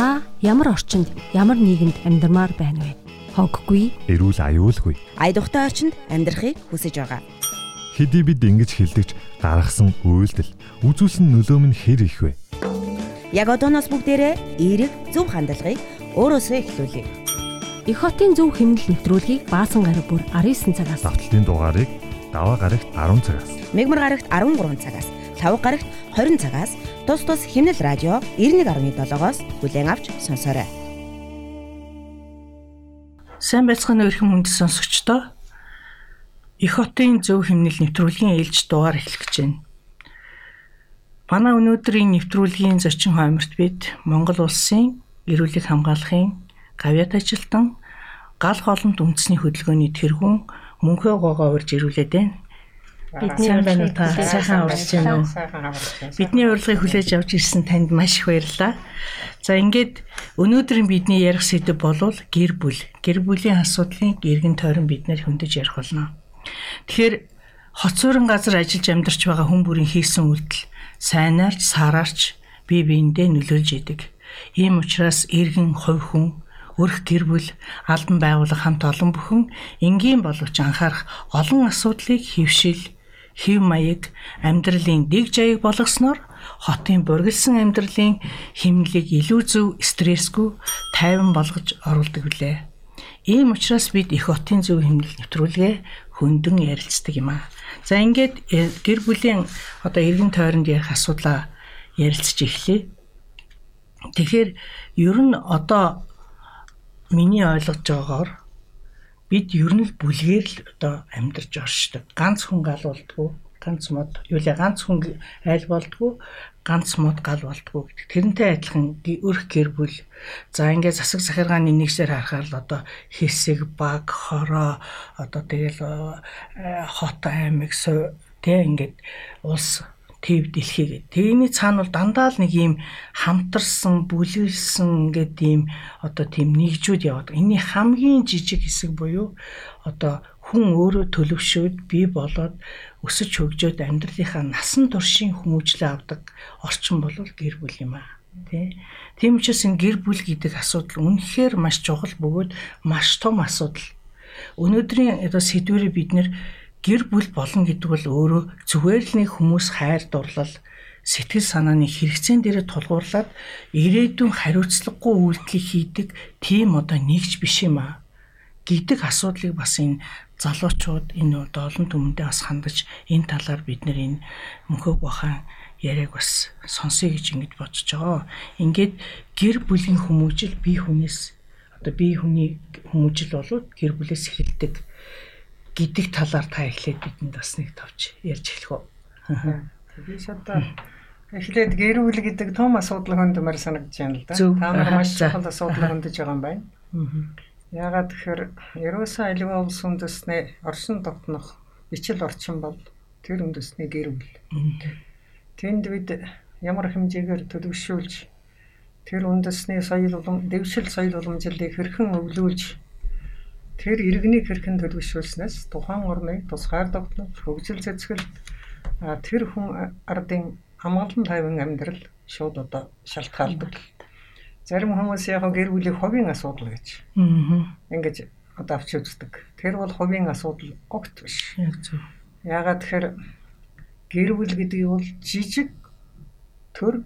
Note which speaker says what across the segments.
Speaker 1: Та ямар орчинд, ямар нийгэмд амьдармаар байна вэ? Хоггүй,
Speaker 2: эрүүл аюулгүй.
Speaker 3: Айдухтай орчинд амьдрахыг хүсэж байгаа.
Speaker 2: Хэдий бид ингэж хилдэгч гаргасан үйлдэл үзүүлсэн нөлөө нь хэр их вэ?
Speaker 3: Яг одооноос бүгдээрээ эерэг зөв хандлагыг өөрөөсөө эхлүүлье.
Speaker 1: Их хотын зөв хэмнэл нэвтрүүлгийг баасан гараг бүр 19 цагаас
Speaker 2: Давталтын дугаарыг даваа гарагт 10 цагаас.
Speaker 3: Мегмар гарагт 13 цагаас, лав гарагт 20 цагаас тус тус химнэл радио 91.7-оос бүлээн авч сонсоорой.
Speaker 4: Сайн байцгаана эрхэм хүнд сонсогчдоо. Их хотын зөв химнэл нэвтрүүлгийн ээлж дугаар эхлэх гэж байна. Манай өнөөдрийн нэвтрүүлгийн зочин хойморт бид Монгол улсын эрүүлэг хамгаалахын гавьяат ажилтан гал холомт үндэсний хөдөлгөөний тэргүүн мөнхөө гоогоо урьж ирүүлээд байна. Бидний байна та сайхан урьж байна уу? Бидний урилгыг хүлээж авч ирсэн танд маш их баярлалаа. За ингээд өнөөдрийн бидний ярих сэдэв бол гэр бүл. Гэр бүлийн асуудлын эргэн тойрон бид нэр хөндөж ярих болно. Тэгэхээр хоцорон газар ажиллаж амьдарч байгаа хүн бүрийн хийсэн үйлдэл сайнаарч сараарч бие биендээ нөлөөлж идэг. Ийм учраас эргэн хувь хүн өрх гэр бүл албан байгууллага хамт олон бүхэн энгийн боловч анхаарах олон асуудлыг хөвшил хэв маяг амьдралын дэг жаяг болгосноор хотын бургилсан амьдралын химнэлийг илүү зөв стрессгүй тайван болгож оруулдаг билээ. Ийм учраас бид их хотын зөв химнэл нэвтрүүлгээ хөндөн ярилцдаг юм аа. За ингээд э, гэр бүлийн одоо эргэн тойронд ярих асуудлаа ярилцж эхлэе. Тэгэхээр ер нь одоо миний ойлгож байгаагаар бид ер нь л бүлгээр л одоо амьдарч оршдог. Ганц хүн гал болдгоо, ганц мод, юу лээ ганц хүн айл болдгоо, ганц мод гал болдгоо гэдэг. Тэрнтэй адилхан өрх гэр бүл. За ингээд засаг захиргааны нэгсээр харахаар л одоо хэсэг, баг, хороо одоо тэгэл э, хот аймаг тэ ингээд улс төв дэлхий гэдэг. Тэрний цаана бол дандаа л нэг ийм хамтарсан, бүлэглсэн ингээд ийм одоо тийм нэгжүүд яваад. Энийний хамгийн жижиг хэсэг буюу одоо хүн өөрөө төлөвшөөд бий болоод өсөж хөгжөөд амьдралынхаа насан туршийн хүмүүжлээ авдаг орчин бол гэр бүл юм аа. Тэ. Тийм учраас энэ гэр бүл гэдэг асуудал үнэхээр маш чухал бөгөөд маш том асуудал. Өнөөдрийн одоо сэдвэрээ бид нэр гэр бүл болно гэдэг бол өөрөө зүгээр л нэг хүмүүс хайр дурлал сэтгэл санааны хэрэгцээн дээр тулгуурлаад ирээдүйн хариуцлагагүй үйлдэл хийдэг тийм одоо нэгж биш юм аа гэдэг асуудлыг бас энэ залуучууд энэ олон түмэндээ бас хандаж энэ талаар бид нэр энэ мөнхөг бахан яриаг бас сонсъё гэж ингэж бодож байгаа. Ингээд гэр бүлийн хүмүүжил бие хүнээс одоо бие хүний хүмүүжил болоод гэр бүлээс эхэлдэг гэдэг талаар та эхлээд бидэнд бас нэг товч ярьж эхлэх үү.
Speaker 5: Тэгээс одоо эхлээд гэр бүл гэдэг том асуудал хөндмөр санагдаж байна л да. Та нар маш чухал асуудал хөндөж байгаа юм байна. Яагаад тэгэхээр ерөөсөн аливаа улс үндэсний оршин тогтнох бичил орчин бол тэр үндэсний гэр бүл. Тэнд бид ямар хэмжээгээр төлөвшүүлж тэр үндэсний соёл улам дэвшил соёл уламжлалыг хэрхэн өвлүүлж Тэр иргэнийг хэрхэн төлөвшүүлснээс тухайн орны тусгаар тогтнож хөгжил цэцгэлд тэр хүн ардын хамгаалан тайван амьдрал шууд одоо шалтгаалдаг. Зарим хүмүүс яг гэр бүлийн ховийн асуудал гэж. Аа. Ингэж одоо авч үздэг. Тэр бол ховийн асуудал огт биш. Яг зөв. Ягаад тэгэхээр гэр бүл гэдэг нь бол жижиг төр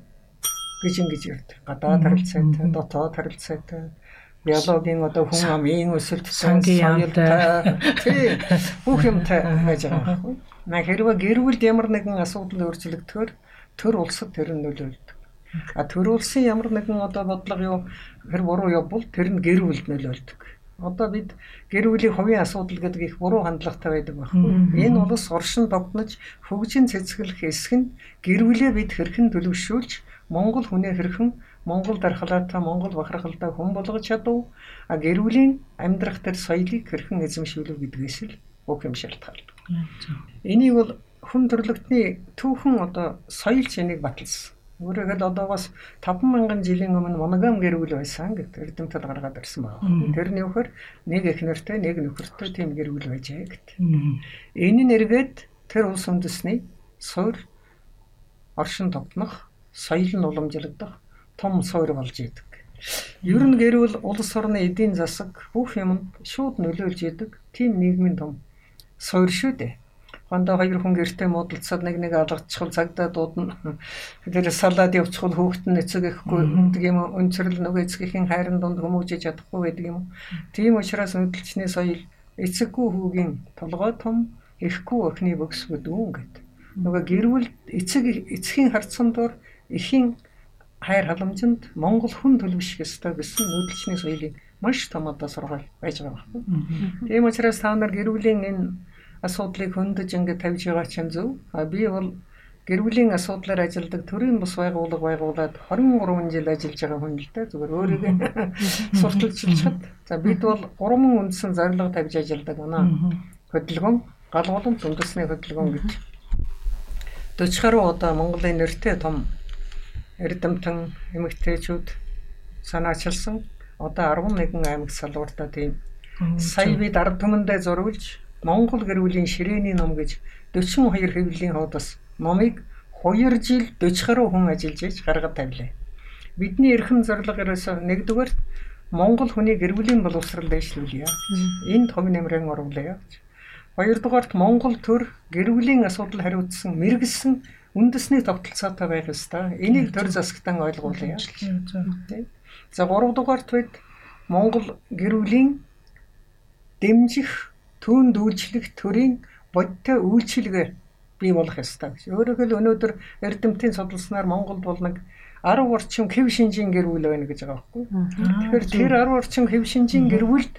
Speaker 5: гэж ингэж ярьдаг. Гадаад харилцаатай, дотоод харилцаатай биологийн одоо хүн амын өсөлт
Speaker 4: сангийн
Speaker 5: тий бүх юмтай байж байгаа байхгүй. На хэрвээ гэр бүлд ямар нэгэн асуудал өөрчлөгдөхөөр төр улсад тэр нь нөлөөлдөг. А төр улсын ямар нэгэн одоо бодлого юу хэр буруу явбал тэр нь гэр бүлд нөлөөлдөг. Одоо бид гэр бүлийн хувийн асуудал гэдэг их буруу хандлагатай байдаг байхгүй. Энэ улс оршин тогтнож хөгжин цэцгэлэх хэсэг нь гэр бүлээ бид хэрхэн төлөвшүүлж Монгол хүнээ хэрхэн Монгол дархлаатай Монгол бахархалтай хүн болгож чадав. А гэр бүлийн амьдрах тэр соёлыг хэрхэн эзэмшүүлэх гэдгээс л бүх юм шалтгаалдаг. Энийг бол хүн төрлөختний түүхэн одоо соёл чинийг баталсан. Өөрөөр одоо бас 5000 жилийн өмнө моногам гэр бүл байсан гэдэг эрдэмтэд гаргаад ирсэн байна. Тэрний үхээр нэг эхнэртэй, нэг нөхөртэй тийм гэр бүл байжээ гэдэг. Энэ нь эргээд тэр улс үндэсний суурь оршин тогтнох, соёл нь уламжлагдах том суур болж идэг. Ер нь гэрвэл улс орны эдийн засаг бүх юмд шууд нөлөөлж идэг тийм нийгмийн том суур шүү дээ. Хондоо хоёр хүн гэртээ муудалцаад нэг нэг алгадчихвал цагдаа дуудана. Тэр салаад явчихвал хүүхэд нь эцэг ихгүй гэдэг юм өнцөрл нөгөө эцгийн хайрын дунд хүмүүжиж чадахгүй байдаг юм. Тийм учраас хөдөлчний соёл эцэггүй хүүгийн толгой том ихгүй охины бөкс гэдүүн гэдэг. Нөгөө гэрвэл эцэг эцгийн харцсан дор эхийн хайр халамжинд Монгол хүн төлөвшөх ёстой гэсэн нүүдэлчний соёлын маш том одоо сургаал байж байгаа байхгүй. Тийм учраас та нар гэрүүлийн энэ асуудлыг хөндөж ингээд тавьж байгаа чинь зөв. А би бол гэр бүлийн асуудлаар ажилладаг төрийн бус байгууллага байгуулад 23 жил ажиллаж байгаа хүн л дээ. Зүгээр өөрийгөө сурталчилчаад за бид бол гурван үндсэн зорилго тавьж ажилладаг байна. Хөдөлгөөн, галгуулам үндэсний хөдөлгөөн гэж. 40 гаруй одоо Монголын нэртэй том эрдэмтэн эмэгтэйчүүд санаачилсан одоо 11 аймаг салгууртаа тийм сая бид ард түмэндээ зурвалж Монгол гэр бүлийн ширээний ном гэж 42 хэвлэлийн хуудас номыг 2 жил 40 гаруй хүн ажиллаж иж гаргад тавилаа. Бидний эрхэм зорилго ерөөсөө нэгдүгээр Монгол хүний гэр бүлийн боловсрал дэвшлүүлье. Энд хувь нэмрэн оруулъя. Хоёрдугаарт Монгол төр гэр бүлийн асуудал хариуцсан мэрэгсэн үндэсний тогтолцоотой байх ёстой. Энийг төр засагтан ойлгуулъя. За гуравдугаарт бид Монгол гэр бүлийн дэмжих түүнд үйлчлэх төрийн бодтой үйлчилгээ бий болох ёстой гэж. Өөрөөр хэл өнөөдөр эрдэмтийн судалснаар Монголд бол нэг 10 орчим хэв шинжийн гэр бүл байна гэж байгаа байхгүй. Тэгэхээр тэр 10 орчим хэв шинжийн гэр бүлд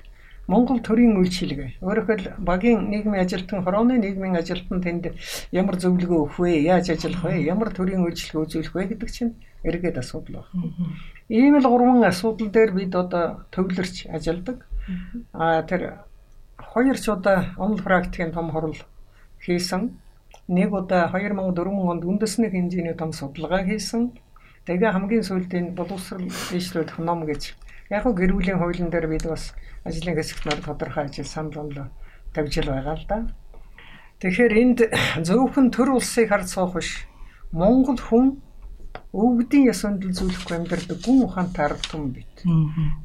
Speaker 5: Монгол төрийн үйлчилгээ. Өөрөөр хэл багийн нийгмийн ажилтан, хорооны нийгмийн ажилтан тэнд ямар зөвлөгөө өгөх вэ? Яаж ажиллах вэ? Ямар төрийн үйлчилгээ үзүүлэх вэ гэдэг чинь эргээд асуудал байна. Ийм л гурван асуудал дээр бид одоо төвлөрч ажилладаг. Аа тэр хоёр ч удаа онл практикийн том хурал хийсэн. Нэг удаа 2004 онд үндэсний хэмжээний том судалгаа хийсэн. Тэгээ хамгийн сүүлд энэ боловсрал дэвшлүүлэх ном гэж яг гоо гэр бүлийн хуулийн дээр бид бас ажлын хэсэгт нар тодорхой ажил санал онлоо тавьж л байгаа л да. Тэгэхээр энд зөвхөн төр улсыг харж суух биш. Монгол хүн өвгдийн яс өндөлзүүлэхгүй амьдардаг гүн ухаантай ард түмэн бит.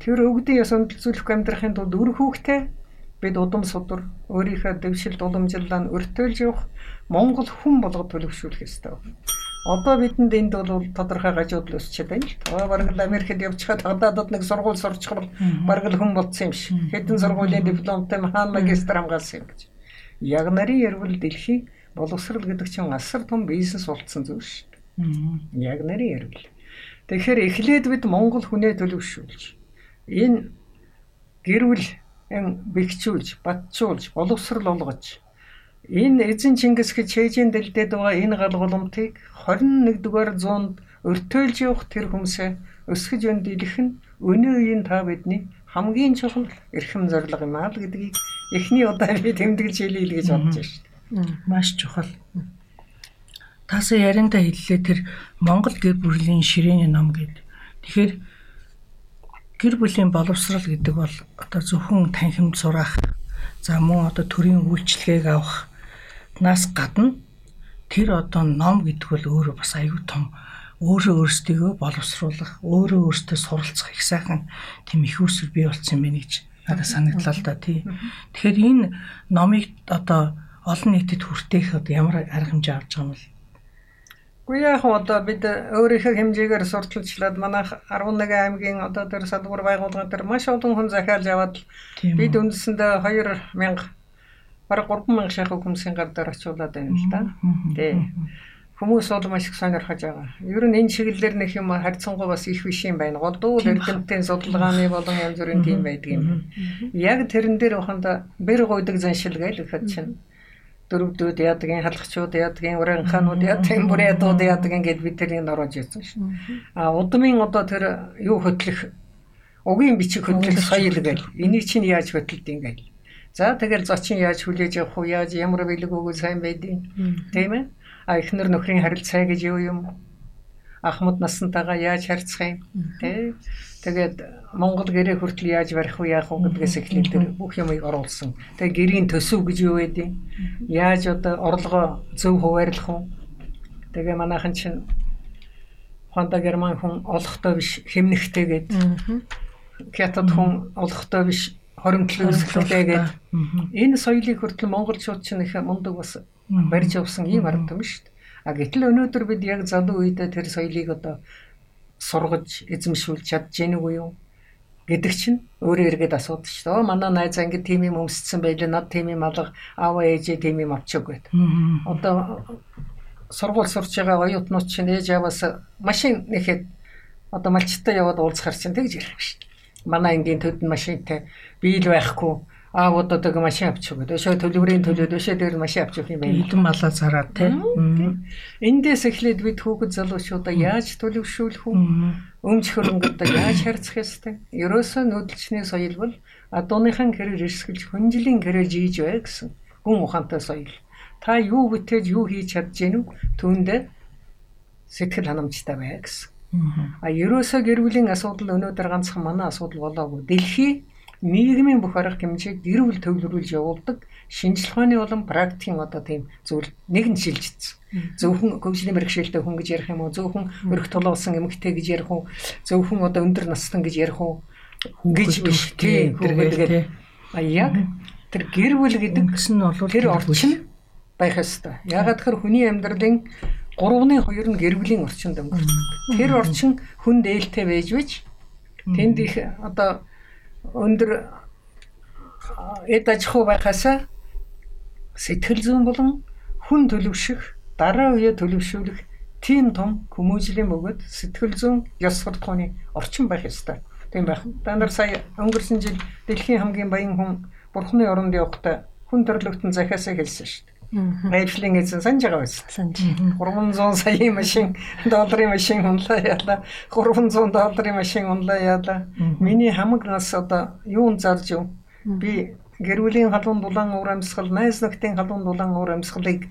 Speaker 5: Тэр өвгдийн яс өндөлзүүлэхгүй амьдрахын тулд өр хүүхдээ бид удам судар өөрийнхөө дэвшилт уламжлалаа нь өртөөлж явах Монгол хүн болгоод төлөвшүүлэх ёстой. Одоо бидэнд энд бол тодорхой гажууд л өсчихэд байна л. Одоо бараг л Америкт явчихад гадаадд нэг сургууль сурчхаар бараг л хүн болцсон юм шиг. Хэдэн сургуулийн дипломтой хаан магистр хамгаалсан юм гэж. Яг нарын ярвал дэлхий боловсрал гэдэг чинь асар том бизнес болцсон зүйл шүү дээ. Яг нарын ярвал. Тэгэхээр эхлээд бид Монгол хүнээ төлөвшүүлж энэ гэрвэл бэхжүүлж, батжуулж, боловсрал олгож энэ эзэн Чингис гэж хээжийн дэлдээд байгаа энэ галгууламтыг 21-р зуунд өртөөлж явах тэр хүмүүсээ өсгөж өндөлөх нь өнөө үеийн та бидний хамгийн чухал эрхэм зорилго юм аа гэдгийг эхний удаа би тэмдэглэж хэлье л гэж бодож байна шүү
Speaker 4: дээ. Маш чухал. Тасаа яриандаа хэллээ тэр Монгол гэр бүлийн ширээний ном гэдэг. Тэгэхээр гэр бүлийн боловсрал гэдэг бол одоо зөвхөн танхимд сурах за мөн одоо төрийн үйлчлэгийг авах нас гадна тэр одоо ном гэдэг бол өөрөө бас аюу тум өөрөө өөрсдийгөө боловсруулах өөрөө өөртөө суралцах их сайхан тийм их усэр бий болсон юм байна гэж надад санагдлаа л да тий. Тэгэхээр энэ номыг одоо олон нийтэд хүртээх одоо ямар арга хэмжээ авч байгаа юм бол
Speaker 5: Үгүй яг одоо бид өөрийнхөө хэмжээгээр сурталчлаад манайх 11 аймгийн одоо тэр салбар байгууллагын тэр маш олон хүн захиалж аваад бид үндсэндээ 2000 бараг 3000 шахах хүмүүсийн гар дээр очиулаад байна л да. Тий. Хүмүүс бол маш их сонирхож байгаа. Ер нь энэ чиглэлээр нөх юм харьцангуй бас их биш юм байна. Голдуу эрдэмтэн судалгааны болон янз бүрийн тийм байдаг юм. Яг тэрэн дээр уханда бэр гойдаг заншил гээл ихэд чинь дөрөвдүүд яадгийн халахчууд яадгийн урангаханууд яадгийн бүрээдууд яадгийн гэд бид тэрийг оруулж ирсэн шин. А удмын одоо тэр юу хөтлөх угийн бичиг хөтлөх соёл гээл. Энийг чинь яаж хөтэлдэг гээл. За тэгэл зочин яаж хүлээж авах уу яаж ямар бэлэг өгөө сайн байдیں۔ Тийм ээ. А эхнэр нөхрийн харилцаа гэж юу юм? Ахмад насантайгаа яаж харьцах юм? Тэ. Тэгээд Монгол гэрээ хүртэл яаж барих вэ яах вэ гэдгээс эхлээл тэр бүх юмыг оруулсан. Тэгээд гэрийн төсөв гэж юу байдیں۔ Яаж одоо орлогоо зөв хуваарлах вэ? Тэгээ манайхан чинь Хонда герман хүн олохтой биш хэмнэхтэй гээд. Хятад хүн олохтой биш хоримтлын өсгөлтэй гээд. Энэ соёлыг хүртэл монголчууд ч нэх мундаг бас барьж явсан ийм арга юм шүү дээ. А гэтэл өнөөдөр бид яг залуу үедээ тэр соёлыг одоо сургаж эзэмшүүлж чадж гэнэ үгүй юу? Гэдэг чинь өөрөө эргээд асуудаг шүү дээ. Манай найзаа ингэ тийм юм өмсцсэн байлаа. Над тийм юм алга аава ээжээ тийм юм авчиг гэд. Одоо сургууль сурч байгаа оюутнууд чинь ээж аваас машин нэхэд одоо малчтай яваад уулзахар чинь тэгж ярих шүү. Манай энгийн төдөн машинтай биел байхгүй аавууд одоо машин авчих гэдэг. Өшөө төлөврийн төлөөд өшөө дээр машин авчих юм байна.
Speaker 4: Эдэн малаа зараад тийм.
Speaker 5: Эндээс эхлээд бид хүүхэд залуучуудаа яаж төлөвшүүлэх үү? Өмч хөрөнгөдөө яаж харьцах ёстой? Ерөөсөө нүүдэлчний соёл бол адууныхан гэрээр эрсгэлж хүнжлийн гэрээр жийж бай гэсэн гүн ухаантай соёл. Та юу бүтээж юу хийж чадж гэнэ үү? Түүндээ сэтгэл ханамжтай бай гэсэн. А ерөөсөө гэр бүлийн асуудал өнөөдөр ганцхан манай асуудал болоогүй. Дэлхий нийгмийн бүх арга хэмжээг гэр бүл төвлөрүүлж явуулдаг шинжлэх ухааны болон практикийн одоо тийм зүйл нэг нь шилжчихсэн. Зөвхөн хөгжлийн бэрхшээлтэй хүн гэж ярих юм уу? Зөвхөн өрх тулуулсан эмэгтэй гэж ярих уу? Зөвхөн одоо өндөр настан гэж ярих уу? гэж биш тийм тэргээд а яг тэр гэр бүл гэдэг
Speaker 4: гэсэн нь бол
Speaker 5: тэр орчин байх ёстой. Ягаад гэхээр хүний амьдралын 3-ны 2 нь гэр бүлийн орчинд өнгөрдөг. Тэр орчин хүн дээлтэй байж бич тэнд их одоо өндөр эд аж ахуй байхасаа сэтгэл зүйн болон хүн төлөвшөх дараа үе төлөвшүүлэх тийм том хүмүүжлийн бөгөөд сэтгэл зүйн ёс суртахууны орчин байх ёстой. Тийм байх. Та нар сая өнгөрсөн жил дэлхийн хамгийн баян хүн Бурхны оронд явахдаа хүн төрлөختөн захиасаа хэлсэн шүү дээ. Мэйфлинг эзэн санаж байгаа байсан.
Speaker 1: Санаж.
Speaker 5: 300 саяын машин, долларын машин унлаа яла. 300 долларын машин унлаа яла. Миний хамаг нас одоо юун зарж юу? Би гэр бүлийн халуун дулаан уур амьсгал, найз нөхдийн халуун дулаан уур амьсгалыг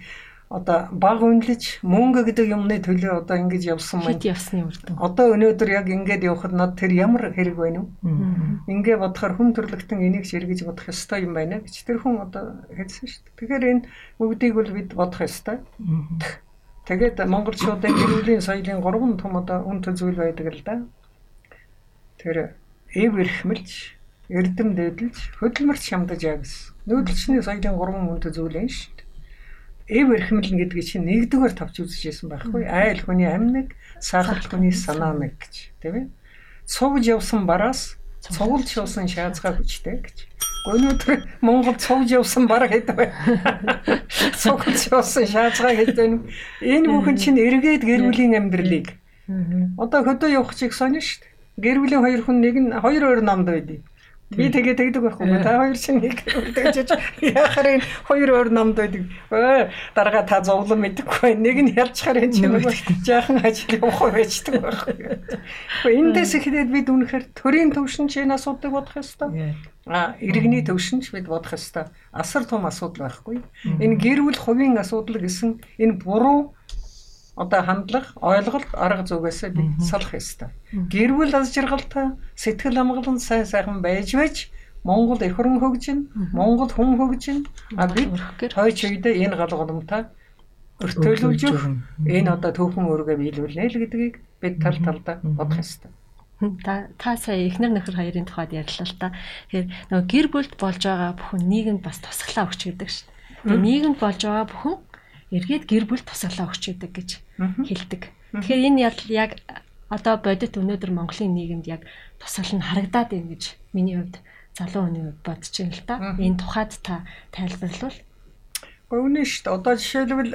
Speaker 5: одоо баг үнэлж мөнгө гэдэг юмны төлөө одоо ингэж явсан
Speaker 1: маань явсны үр дүн.
Speaker 5: Одоо өнөөдөр яг ингэж явхад над тэр ямар хэрэг байна вэ? Ингээ бодохоор хүн төрлөختөн энийг ширгэж бодох ёстой юм байна гэж тэр хүн одоо хэлсэн шүү дээ. Тэгэхээр энэ бүгдийг бол бид бодох ёстой. Тэгээд монголчуудын гэрүүлийн соёлын гурван том одоо үн зүйл байдаг л да. Тэр эв эрхмэлж, эрдэм дээдлж, хөдөлмөрч шамдаж ягс. Нүүдэлчний соёлын гурван үн зүйл энэ шүү эв эрхмэлнэ гэдгийг чинь нэгдүгээр тавч үзчихсэн байхгүй. Айл хүний амьнаг сахал хүний санаа нэг гэж тийм ээ. Цугж явсан бараас цугулж явсан. шаазгаа хүчтэй гэж. Өнөөдөр Монгол цугж явсан бар гэдэг бай цугулж явсан шаазгаа гэдэг энэ бүхэн чинь эргээд гэр бүлийн амьдралыг. Одоо хөдөө явах чиг сонь шүү дээ. Гэр бүлийн хоёр хүн нэг нь хоёр өөр намд байдгийг Би тэгээ тэгдэг байхгүй. Та хоёр чинь нэг тэгж яхаар энэ хоёр өөр намд байдаг. Өө дарага та зовлон мэдэхгүй. Нэг нь ялчхаар энэ чинь нөгөө жаахан ажил явах байждаг байхгүй. Эндээс эхлээд бид үнэхээр төрийн төвшинч энэ асуудыг бодох ёстой. А иргэний төвшинч бид бодох ёстой. Асар том асуудал байхгүй. Энэ гэр бүл хувийн асуудал гэсэн энэ буруу одоо хандлах, ойлголт, арга зүгээс бид салах ёстой. Гэр бүл аз жаргалтай, сэтгэл хамгаалан сайн сайхан байж байж Монгол эх хөрөн хөгжин, Монгол хүн хөгжин. А бид хойч үедээ энэ гал голомтой өртөөлүүлж энэ одоо төвхөн өргөө биелүүлнэ л гэдгийг бид тал талдаа бодох ёстой.
Speaker 1: Та та сая эхнэр нөхөр хоёрын тухайд ярьлаа л та. Тэгэхээр нөгөө гэр бүлд болж байгаа бүхэн нийгэмд бас тусгалаа өгч гэдэг дээ. Тэгээ нийгэмд болж байгаа бүхэн эргээд гэр бүл тусгалаа өгч гэдэг гэж хэлдэг. Тэгэхээр энэ яг одоо бодит өнөөдөр Монголын нийгэмд яг тусгал нь харагдаад байна гэж миний хувьд залуу хүний хувьд бодож байна л да. Энэ тухайд та тайлбарлавал.
Speaker 5: Өвнө шүү дээ. Одоо жишээлбэл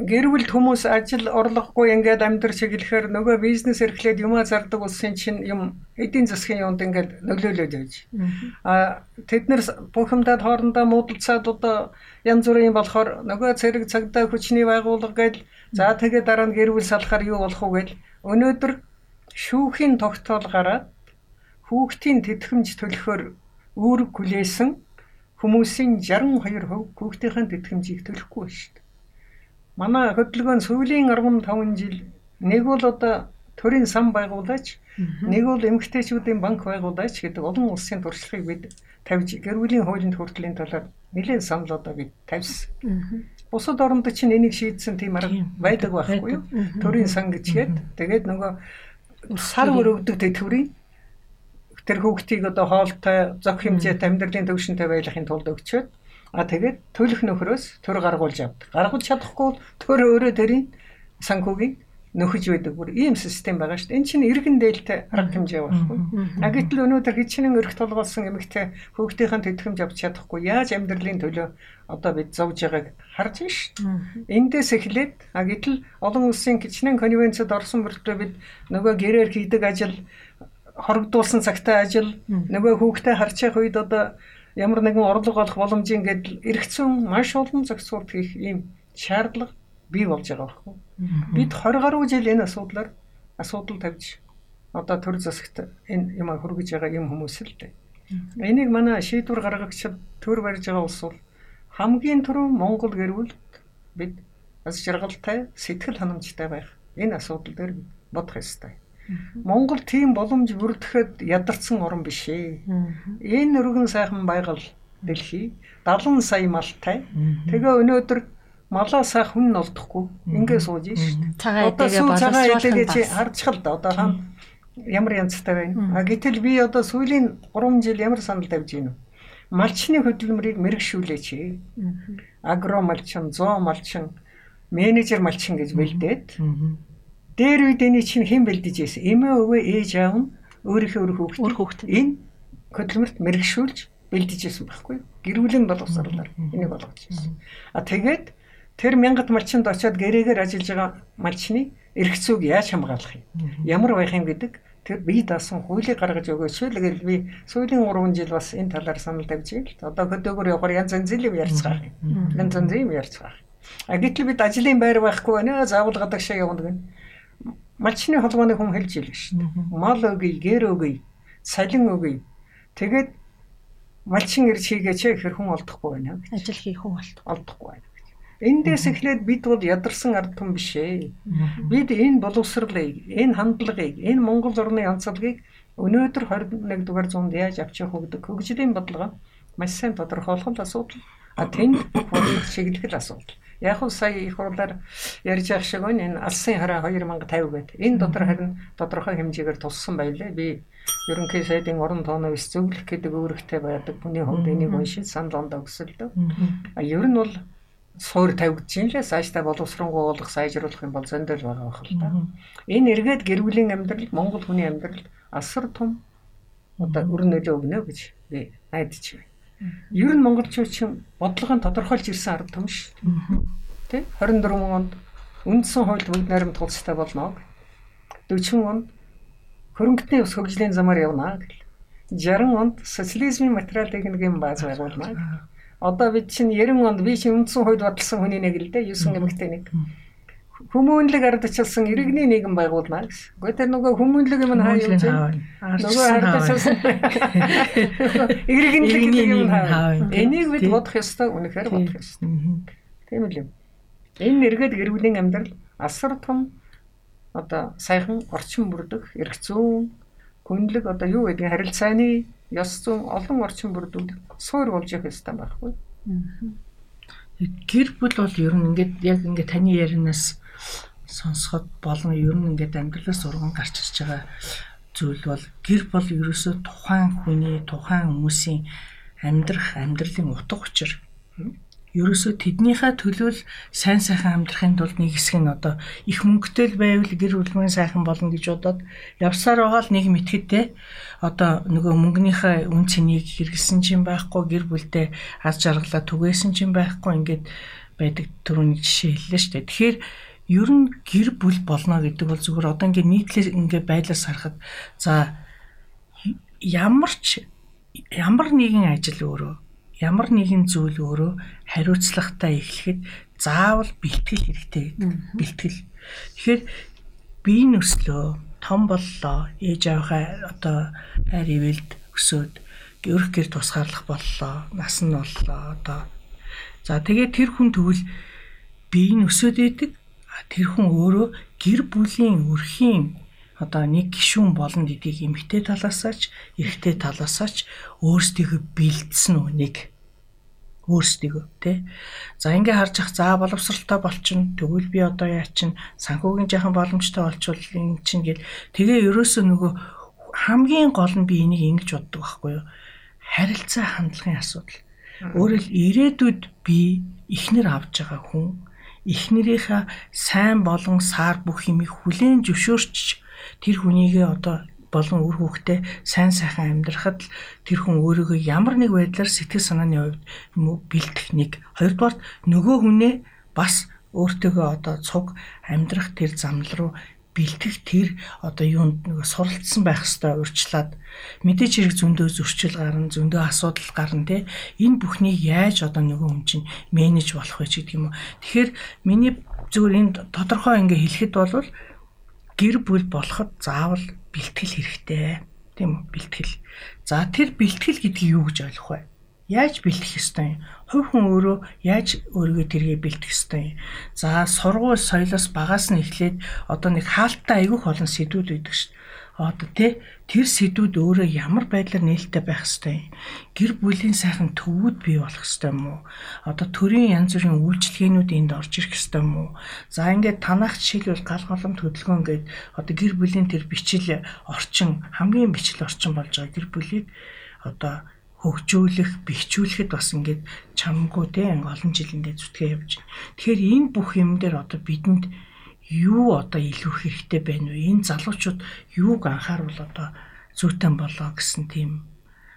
Speaker 5: гэр бүлд хүмүүс ажил орлогогүй ингээд амьдрал чиглэхээр нөгөө бизнес эрхлээд юмаа зардаг улсын чинь юм эдийн засгийн юунд ингээд нөлөөлөд байж. А тэд нэр бүх юмдад хоорондоо муудалцаад одоо янз бүрийн болохоор нөгөө цэрэг цагдаа хүчний байгууллага гээд за тэгээ дараа нь гэр бүл салахаар юу болох вэ гээд өнөөдөр шүүхийн тогтоол гараад хүүхдийн тэтгэмж төлөхөөр үүрэг хүлээсэн хүмүүсийн 62% хүүхдийн тэтгэмжийг төлөхгүй шүү дээ манай хөдөлгөөн сүүлийн 15 жил нэг бол одоо төрийн сан байгуулаач нэг бол эмгтээчүүдийн банк байгуулаач гэдэг олон улсын туршлагыг бид тавьж гэр бүлийн хуулийн хүртлийн талаар нэлээд санал одоо бид тавьсан. бусад оронд чинь энийг шийдсэн тийм арга байдаг байхгүй юу? Төрийн сан гэчгээд тэгээд нөгөө сар өрөвдөг тэтгэврийн тэр хүүхдийг одоо хоолтой зөх хэмжээтэй амьдралын төвшөнтэй байлгахын тулд өгчөөд а тэгээд төлөх нөхрөөс төр гаргуулж авдаг. Гаргуулж чадахгүй төр өөрөө тэрийн санхүүгийг нөхөж байдаг бүр ийм систем байгаа шүү дээ. Энэ чинь иргэн дээлтэй арга хэмжээ байхгүй. А гэтэл өнөөдөр хичнээн өрх толгоолсон эмэгтэй хүүхдийн тэтгэмж авч чадахгүй яаж амьдралын төлөө одоо бид зовж байгааг харж байна шүү. Эндээс эхлээд а гэтэл олон улсын хичнээн конвенцэд орсон мөртлөө бид нөгөө гэрээр хийдэг ажил хорогдуулсан цагтаа ажил нөгөө хүүхдээ харчих үед одоо ямар нэгэн орлого олох боломжийн гэдэл эргэцэн маш олон зохицуулт хийх ийм шаардлага бий болж байгаа байхгүй. Бид 20 гаруй жил энэ асуудлаар асуудал тавьж одоо төр засагт энэ юм хөргөж байгаа юм хүмүүс л дээ. Энийг манай шийдвэр гаргагчид төр барьж байгаа улс бол хамгийн түрүү Монгол гэрүүлд бид аз жаргалтай сэтгэл ханамжтай байх энэ асуудал дээр бодох ёстой. Монгол тийм боломж бүрдэхэд ядарсан орн биш ээ. Энэ өргөн сайхан байгаль дэлхий 70 сая малтай. Тэгээ өнөөдөр малаа сайх хүн олдохгүй. Ингээ сууж шүү дээ. Одоо сүү цагаан илээгээ чи хардчихал да. Одоо хаан ямар янзтай байна. А гэтэл би одоо сүүлийн 3 жил ямар санал тавьж гинэ. Малчны хөдөлмөрийг мэрэгшүүлээч. Агро малчин, зоо малчин, менежер малчин гэж бэлдээд. Дээр үед эний чинь хэн бэлдэж ийсэн? Эмээ өвөө ээж аав нь өөрийнхөө өөр хүүхд. Энэ хөдөлмөрт мэрэгшүүлж бэлдэж ийсэн байхгүй. Гэрүүлэн боловсруулаар энийг болгож ийсэн. А тэгээд Тэр мянгат малчинд очиод гэрээгээр ажиллаж байгаа малчны эрх зүйг яаж хамгаалах юм? Ямар байх юм гэдэг тэр бие даасан хуулийг гаргаж өгөөч л гэж би сүүлийн 3 жил бас энэ талаар санал тавьж байна л. Одоо хөдөөгөр явахаар янз янз юм ярьцгаах. Янз янз юм ярьцгаах. А гэтэл бид ажлын байр байхгүй байна. Заавал гадагшаа явна гэнэ. Малчны холбооны хүн хэлж ийлээ шүү дээ. Мал өгье, гэр өгье, салин өгье. Тэгээд малчин ирж хийгээч хэр хүн олдохгүй байна.
Speaker 1: Ажил хийх хүн
Speaker 5: олдохгүй байна. Эндээс эхлээд бид бол ядарсан ард түмэн биш ээ. Бид энэ боловсролыг, энэ хандлагыг, энэ Монгол орны онцлогийг өнөөдөр 21 дугаар зуунд яаж авч явах вэ гэдэг хөгжлийн бодлого маш сайн тодорхойлох л асуудал. А тэнд чиглэх л асуудал. Яг нь сая их хурлаар ярьж байгаа шиг энэ алсын хараа 2050 гэдэг. Энэ дотор харин тодорхой хэмжээгээр туссан байлээ. Би ерөнхий сайдын орон тооноос зөвлөх гэдэг үүрэгтэй байдаг. Хүний хувьд энийг уншиж санал ондоо өсөлдөө. А ер нь бол суур тавигдж юм лээ цаашдаа боловсронгуй уулах сайжруулах юм бол зөндөл байгаа байх л да. Энэ эргээд гэр бүлийн амьдрал Монгол хүний амьдрал асар том одоо өр нөлөө өгнө гэж би найдаж байна. Ер нь монголчууд чинь бодлогын тодорхойлж ирсэн арга том ш. Тэ 24 онд үндсэн хууль бүгд найрамд тулцтай болно. 40 онд хөрөнгөний ус хөгжлийн замаар явна гэл. 60 онд социализмын материал техникийн бааз байгуулна Одоо бид чинь 90 онд би чинь үндсэн хувьд бодлсон хүний нэг л дээ 9 эмэгтэй нэг. Хүмүүнлэг ардчилсан иргэний нийгэм байгуулна гэсэн. Гэхдээ тэр нөгөө хүмүүнлэг юм хаа юу гэж нөгөө ардчилсан иргэнлэг юм хаа. Энийг бид бодох ёстой үнэхээр бодох ёстой. Тийм л юм. Энэ нэргээд гэрүүлийн амьдрал асар том одоо сайхан орчин бүрдэх эрх зүйн хүнлэг одоо юу гэдэг харилцааны ёс зүйн олон орчин бүрдүүл суур болж явах ёстой байхгүй.
Speaker 4: Гэр бүл бол ер нь ингээд яг ингээд таны ярианаас сонсоход болно ер нь ингээд амьдралаас урган гарч ирж байгаа зүйл бол гэр бол ерөөсөө тухайн хүний тухайн хүмүүсийн амьдрах амьдралын утга учир ерөөсөө тэднийхээ төлөөл сайн сайхан амьдрахын тулд нэг хэсэг нь одоо их мөнгөтэй л байвал гэр бүлмэн сайхан болно гэж бодоод явсаар байгаа л нэг мэтгэдтэй одоо нөгөө мөнгөнийхөө үн цэнийг хэрэгсэн ч юм байхгүй гэр бүлдээ аз жаргалаа түгээсэн ч юм байхгүй ингээд байдаг төрөний жишээ хэллээ шүү дээ. Тэгэхээр ер нь гэр бүл болно гэдэг бол зүгээр одоо ингээд нийтлээ ингээд байлаас харахад за ямар ч ямар нэгэн ажил өөрөө ямар нэгэн зүйл өөрөө хариуцлагатай эхлэхэд заавал бэлтгэл хэрэгтэй гэдэг. Бэлтгэл. Тэгэхээр бие нүслөө том боллоо. Ээж аваахаа одоо хайр ивэлд өсөөд өрх гэр тусгаарлах боллоо. Нас нь боллоо одоо. За тэгээд тэр хүн тэгвэл бие нь өсөөд идэг. Тэр хүн өөрөө гэр бүлийн өрхийн одоо нэг гишүүн болно гэдгийг эмгтэй талаасаач, эрэгтэй талаасаач өөрсдийгөө бэлдсэн нэг өөрсдийгөө тий. За ингээ харж ах за боловсралтай болчин тэгвэл би одоо яа чин санхүүгийн жаахан боломжтой болчвол ин чин гэл тэгээ ерөөсөө нөгөө хамгийн гол нь би энийг ингэж боддог байхгүй юу? Харилцаа хандлагын асуудал. Өөрөөр ирээдүйд би ихнэр авж байгаа хүн эхнэрийнхээ сайн болон саар бүх юмыг хүлээн зөвшөөрч тэр хүнийгээ одоо болон үр хүүхдээ сайн сайхан амьдрахад л тэр хүн өөрийгөө ямар нэг байдлаар сэтгэл санааны хувьд бэлтгэх нэг. Хоёрдугаар нөгөө хүнээ бас өөртөөгөө одоо цуг амьдрах тэр замл руу бэлтгэх тэр одоо юунд нөгөө суралцсан байх хэвээр урьдчилаад мэдээч хэрэг зөндөө зөрчил гарна зөндөө асуудал гарна те энэ бүхнийг яаж одоо нөгөө хүн чинь менеж болох вэ гэдэг юм уу тэгэхээр миний зүгээр энд тодорхой ингээ хэлэхэд бол гэр бүл болоход заавал бэлтгэл хэрэгтэй. Тийм үү? Бэлтгэл. За тэр бэлтгэл гэдгийг юу гэж ойлгох вэ? Яаж бэлтгэх ёстой юм? Хувь хүн өөрөө яаж өөрийгөө тэргээ бэлтгэх ёстой юм? За сургууль соёлоос багаас нь эхлээд одоо нэг хаалттай айгүйх олон сэдвүүд байдаг шүү одоо тий тэр сэдвүүд өөрөө ямар байдлаар нээлттэй байх хэвтэй гэр бүлийн сайхан төвүүд бий болох хэвтэй юм уу? Одоо төрийн янз бүрийн үйлчлэгээнүүд энд орж ирэх хэвтэй юм уу? За ингээд танах жишээлбэл гал голомт хөдөлгөөн гээд одоо гэр бүлийн тэр бичил орчин хамгийн бичил орчин болж байгаа гэр бүлийг одоо хөгжүүлэх, бэхжүүлэхэд бас ингээд чамгүй те олон жил ингээд зүтгээ явж байна. Тэгэхээр энэ бүх юм дээр одоо бидэнд юу одоо илүү хэрэгтэй байна вэ? Энэ залуучууд юуг анхааруул одоо зүйтэй болоо гэсэн тийм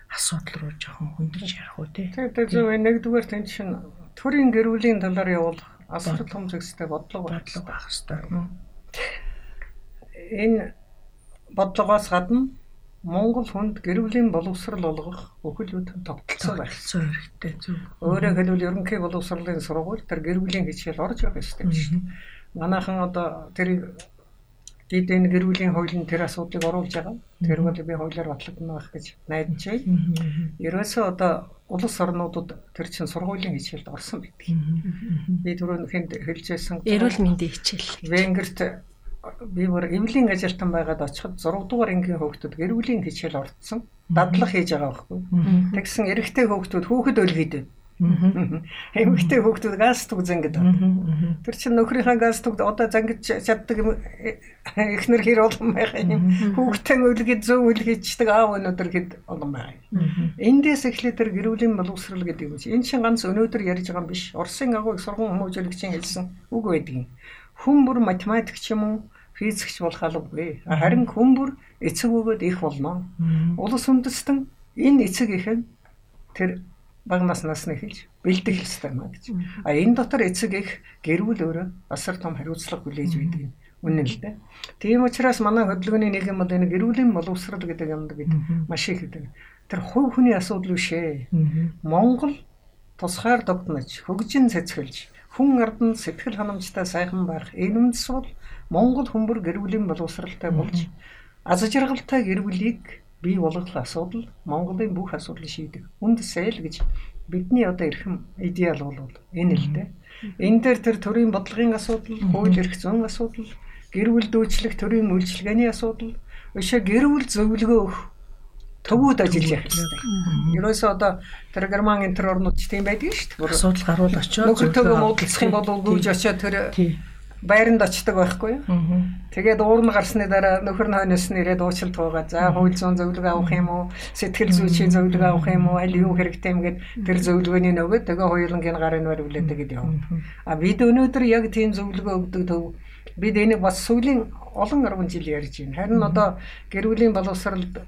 Speaker 4: асуудал руу жоохон хөндөж ярих уу тий.
Speaker 5: Тэгээд зөв нэгдүгээр тань шин төрийн гэрүүлийн талаар явуулах асар том зэгстэй бодлого
Speaker 4: бодлого байх хэрэгтэй.
Speaker 5: Энэ бодлогоос гадна Монгол хүнд гэрүүлийн боловсрал олгох бүхэлд тогтолцоо байх
Speaker 4: хэрэгтэй. Зөв.
Speaker 5: Өөрөөр хэлбэл ерөнхий боловсролын сургууль тэр гэрүүлийн хичээл орж юм шүү дээ манайхан одоо тэр бид энэ гэрүүлийн хуулийн тэр асуудлыг оруулж байгаа. Тэр бол би хуулиар батлагдана байх гэж найдаж байна. Ерөөсөө одоо улс орнуудад тэр чинь сургуулийн хичээлд орсон байдаг. Би түрүүн хүнд хэлжсэн.
Speaker 1: Эрүүл мэндийн хичээл.
Speaker 5: Венгерт би бүр эвлийн ажилтан байгаад очиход 6 дугаар ангийн хүүхдүүд гэрүүлийн хичээл орцсон. Дадлах хийж байгаа байхгүй. Тэгсэн эрэгтэй хүүхдүүд хүүхэд өлгийд байна. Эмэгтэй хүүхдүүд газ түг зангид. Тэр чинь нөхрийнхээ газ түгд одоо зангиж чаддаг эхнэр хэр олон байгаа юм. Хүүхдэн үлгэд зөв үлгэждэг аав өнөдөр хэд олон юм. Эндээс эхлээд тэр гэрүүлийн боловсрал гэдэг юм. Энэ чинь ганц өнөөдөр ярьж байгаа юм биш. Оросын агуу сургууль хүмүүжүүлэгчийн хэлсэн үг байдаг юм. Хүн бүр математикч юм уу? Физикч болох албагүй. Харин хүн бүр эцэг өгөөд их болно. Улс үндэстэн энэ эцэг ихэн тэр баг наснаас нь эхэлж бэлдэх ёстой маа гэж. А энэ дотор эцэг их гэрүүл өөрөө асар том хариуцлага хүлээж байдаг үнэн л дээ. Тийм учраас манай хөдөлгөөний нийгэм бол энэ гэрүүлийн боловсрал гэдэг юмд бид маш их гэдэг. Тэр хувь хүний асуудал бишээ. Монгол тусгаар тогтнож, хөгжин цэцгэлж, хүн ардан сэтгэл ханамжтай сайхан байх энэ үндэс бол Монгол хүмүүр гэрүүлийн боловсралтай болж аз жаргалтай гэр бүлийг бий болгох асуудал Монголын бүх асуудлыг шийдэх. Үндэсээ л гэж бидний одоо эрхэм идеал бол энэ л дээ. Энэ дээр тэр төрийн бодлогын асуудал, хууль эрх зүйн асуудал, гэр бүл дүүчлэх төрийн үйлчилгээний асуудал, өшөө гэр бүл зөвлөгөө өгөх төвүүд ажиллаж явах хэрэгтэй. Ерөөсөө одоо тэр герман энэ төр орнууд ч тийм байдаг шүү дээ.
Speaker 4: Асуудал гарвал очиод
Speaker 5: нөхөртөөгөө муудалцах юм бол гүйж очиод тэр байранд очдог байхгүй юу. Тэгээд уурн гарсны дараа нөхөр хойноос нь ирээд уучлалт байгаа. За хууль зүйн зөвлөгөө авах юм уу? Сэтгэл зүйчийн зөвлөгөө авах юм уу? Аль юу хэрэгтэй юм гээд тэр зөвлөгөөний нөгөөд тэгээ хоёулангийн гарын барь үлээдэг гэдэг юм. А бид өнөөдөр яг тийм зөвлөгөө өгдөг төв бид энийг бас сүүлийн олон арван жил ярьж байна. Харин одоо гэр бүлийн боловсралд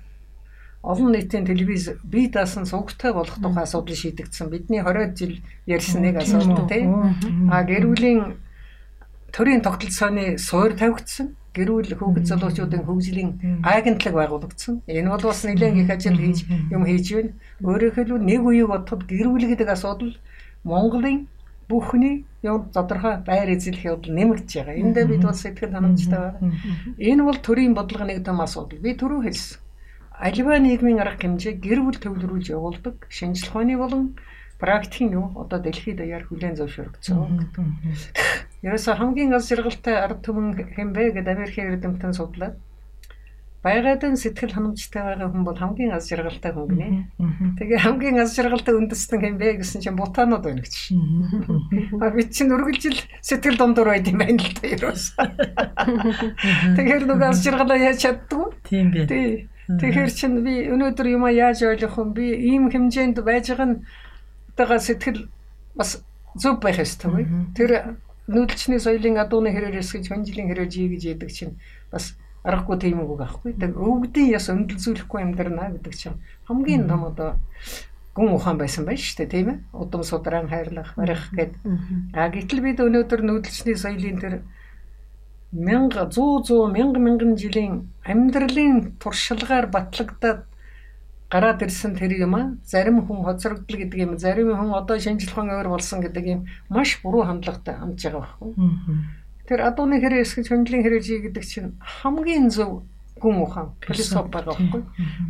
Speaker 5: олон нийтийн телевиз бие даасан сувгтай болох тухай асуудал шийдэгдсэн. Бидний 20 жил ярьсан нэг асуудал тийм. А гэр бүлийн төрийн тогтолцооны суур тавигдсан гэрүүл хүүхэд залуучуудын хөгжлийн агентлаг байгуулагдсан. Энэ бол бас нэлээд их ажил хийж юм хийж байна. Өөрөөр хэлбэл нэг үеийг бодоход гэрүүл гэдэг асуудал Монголын бүхний юм тодорхой байр эзлэх явдал нэмэгдэж байгаа. Энд дээр бид бол сэтгэл ханамжтай байгаа. Энэ бол төрийн бодлого нэг том асуудал. Би түрүү хэлсэн. Аливаа нийгмийн арга хэмжээ гэр бүл төвлөрүүлж явуулдаг шинжлэх ухааны болон практикийн юу одоо дэлхийд даяар хүлээн зөвшөөрөгдсөн. Ерөөсө хамгийн аз жаргалтай ард түмэн хэмбэ гэдэг Америкийн эрдэмтэн судлаад байгаад нь сэтгэл ханамжтай байгаа хүн бол хамгийн аз жаргалтай хүн гинэ. Тэгээ хамгийн аз жаргалтай үндэстэн хэм бэ гэсэн чинь бутанууд байна гэж шин. А бид чинь үргэлжил сэтгэл дундуур байд юм байна л да ерөөс. Тэгэхээр нөгөө аз жаргалаа яаж чаддгүй.
Speaker 4: Тийм би.
Speaker 5: Тий. Тэгэхээр чинь би өнөөдөр юма яаж ойлгох юм би ийм хэмжээнд байж байгаа нь тагаа сэтгэл бас зөв байх ёстой. Тэр нүүдэлчний соёлын адууны хэрээр эсгэж хон жилийн хэрээр жий гэж яадаг чинь бас аргагүй тийм үг байхгүй. Тэг өвгдийн яс өндөрлзүүлэхгүй амьдрнаа гэдэг чинь хамгийн том одоо гүн ухаан байсан байж штэ тийм ээ. Удам судран хайрлах, барих гэд. А гэтэл бид өнөөдөр нүүдэлчний соёлын тэр мянга 100 100 мянга мянган жилийн амьдралын туршилгаар батлагдаад гараад ирсэн тэр юм а зарим хүн хоцрогдол гэдэг юм. Зарим хүн одоо шинжилхэн өөр болсон гэдэг юм. Маш буруу хандлагатай хандж байгаа байхгүй. Тэр адууны хэрэг эсгэж хөндлөн хэрэг жий гэдэг чинь хамгийн зөв гүн ухаан философи байгаа байхгүй.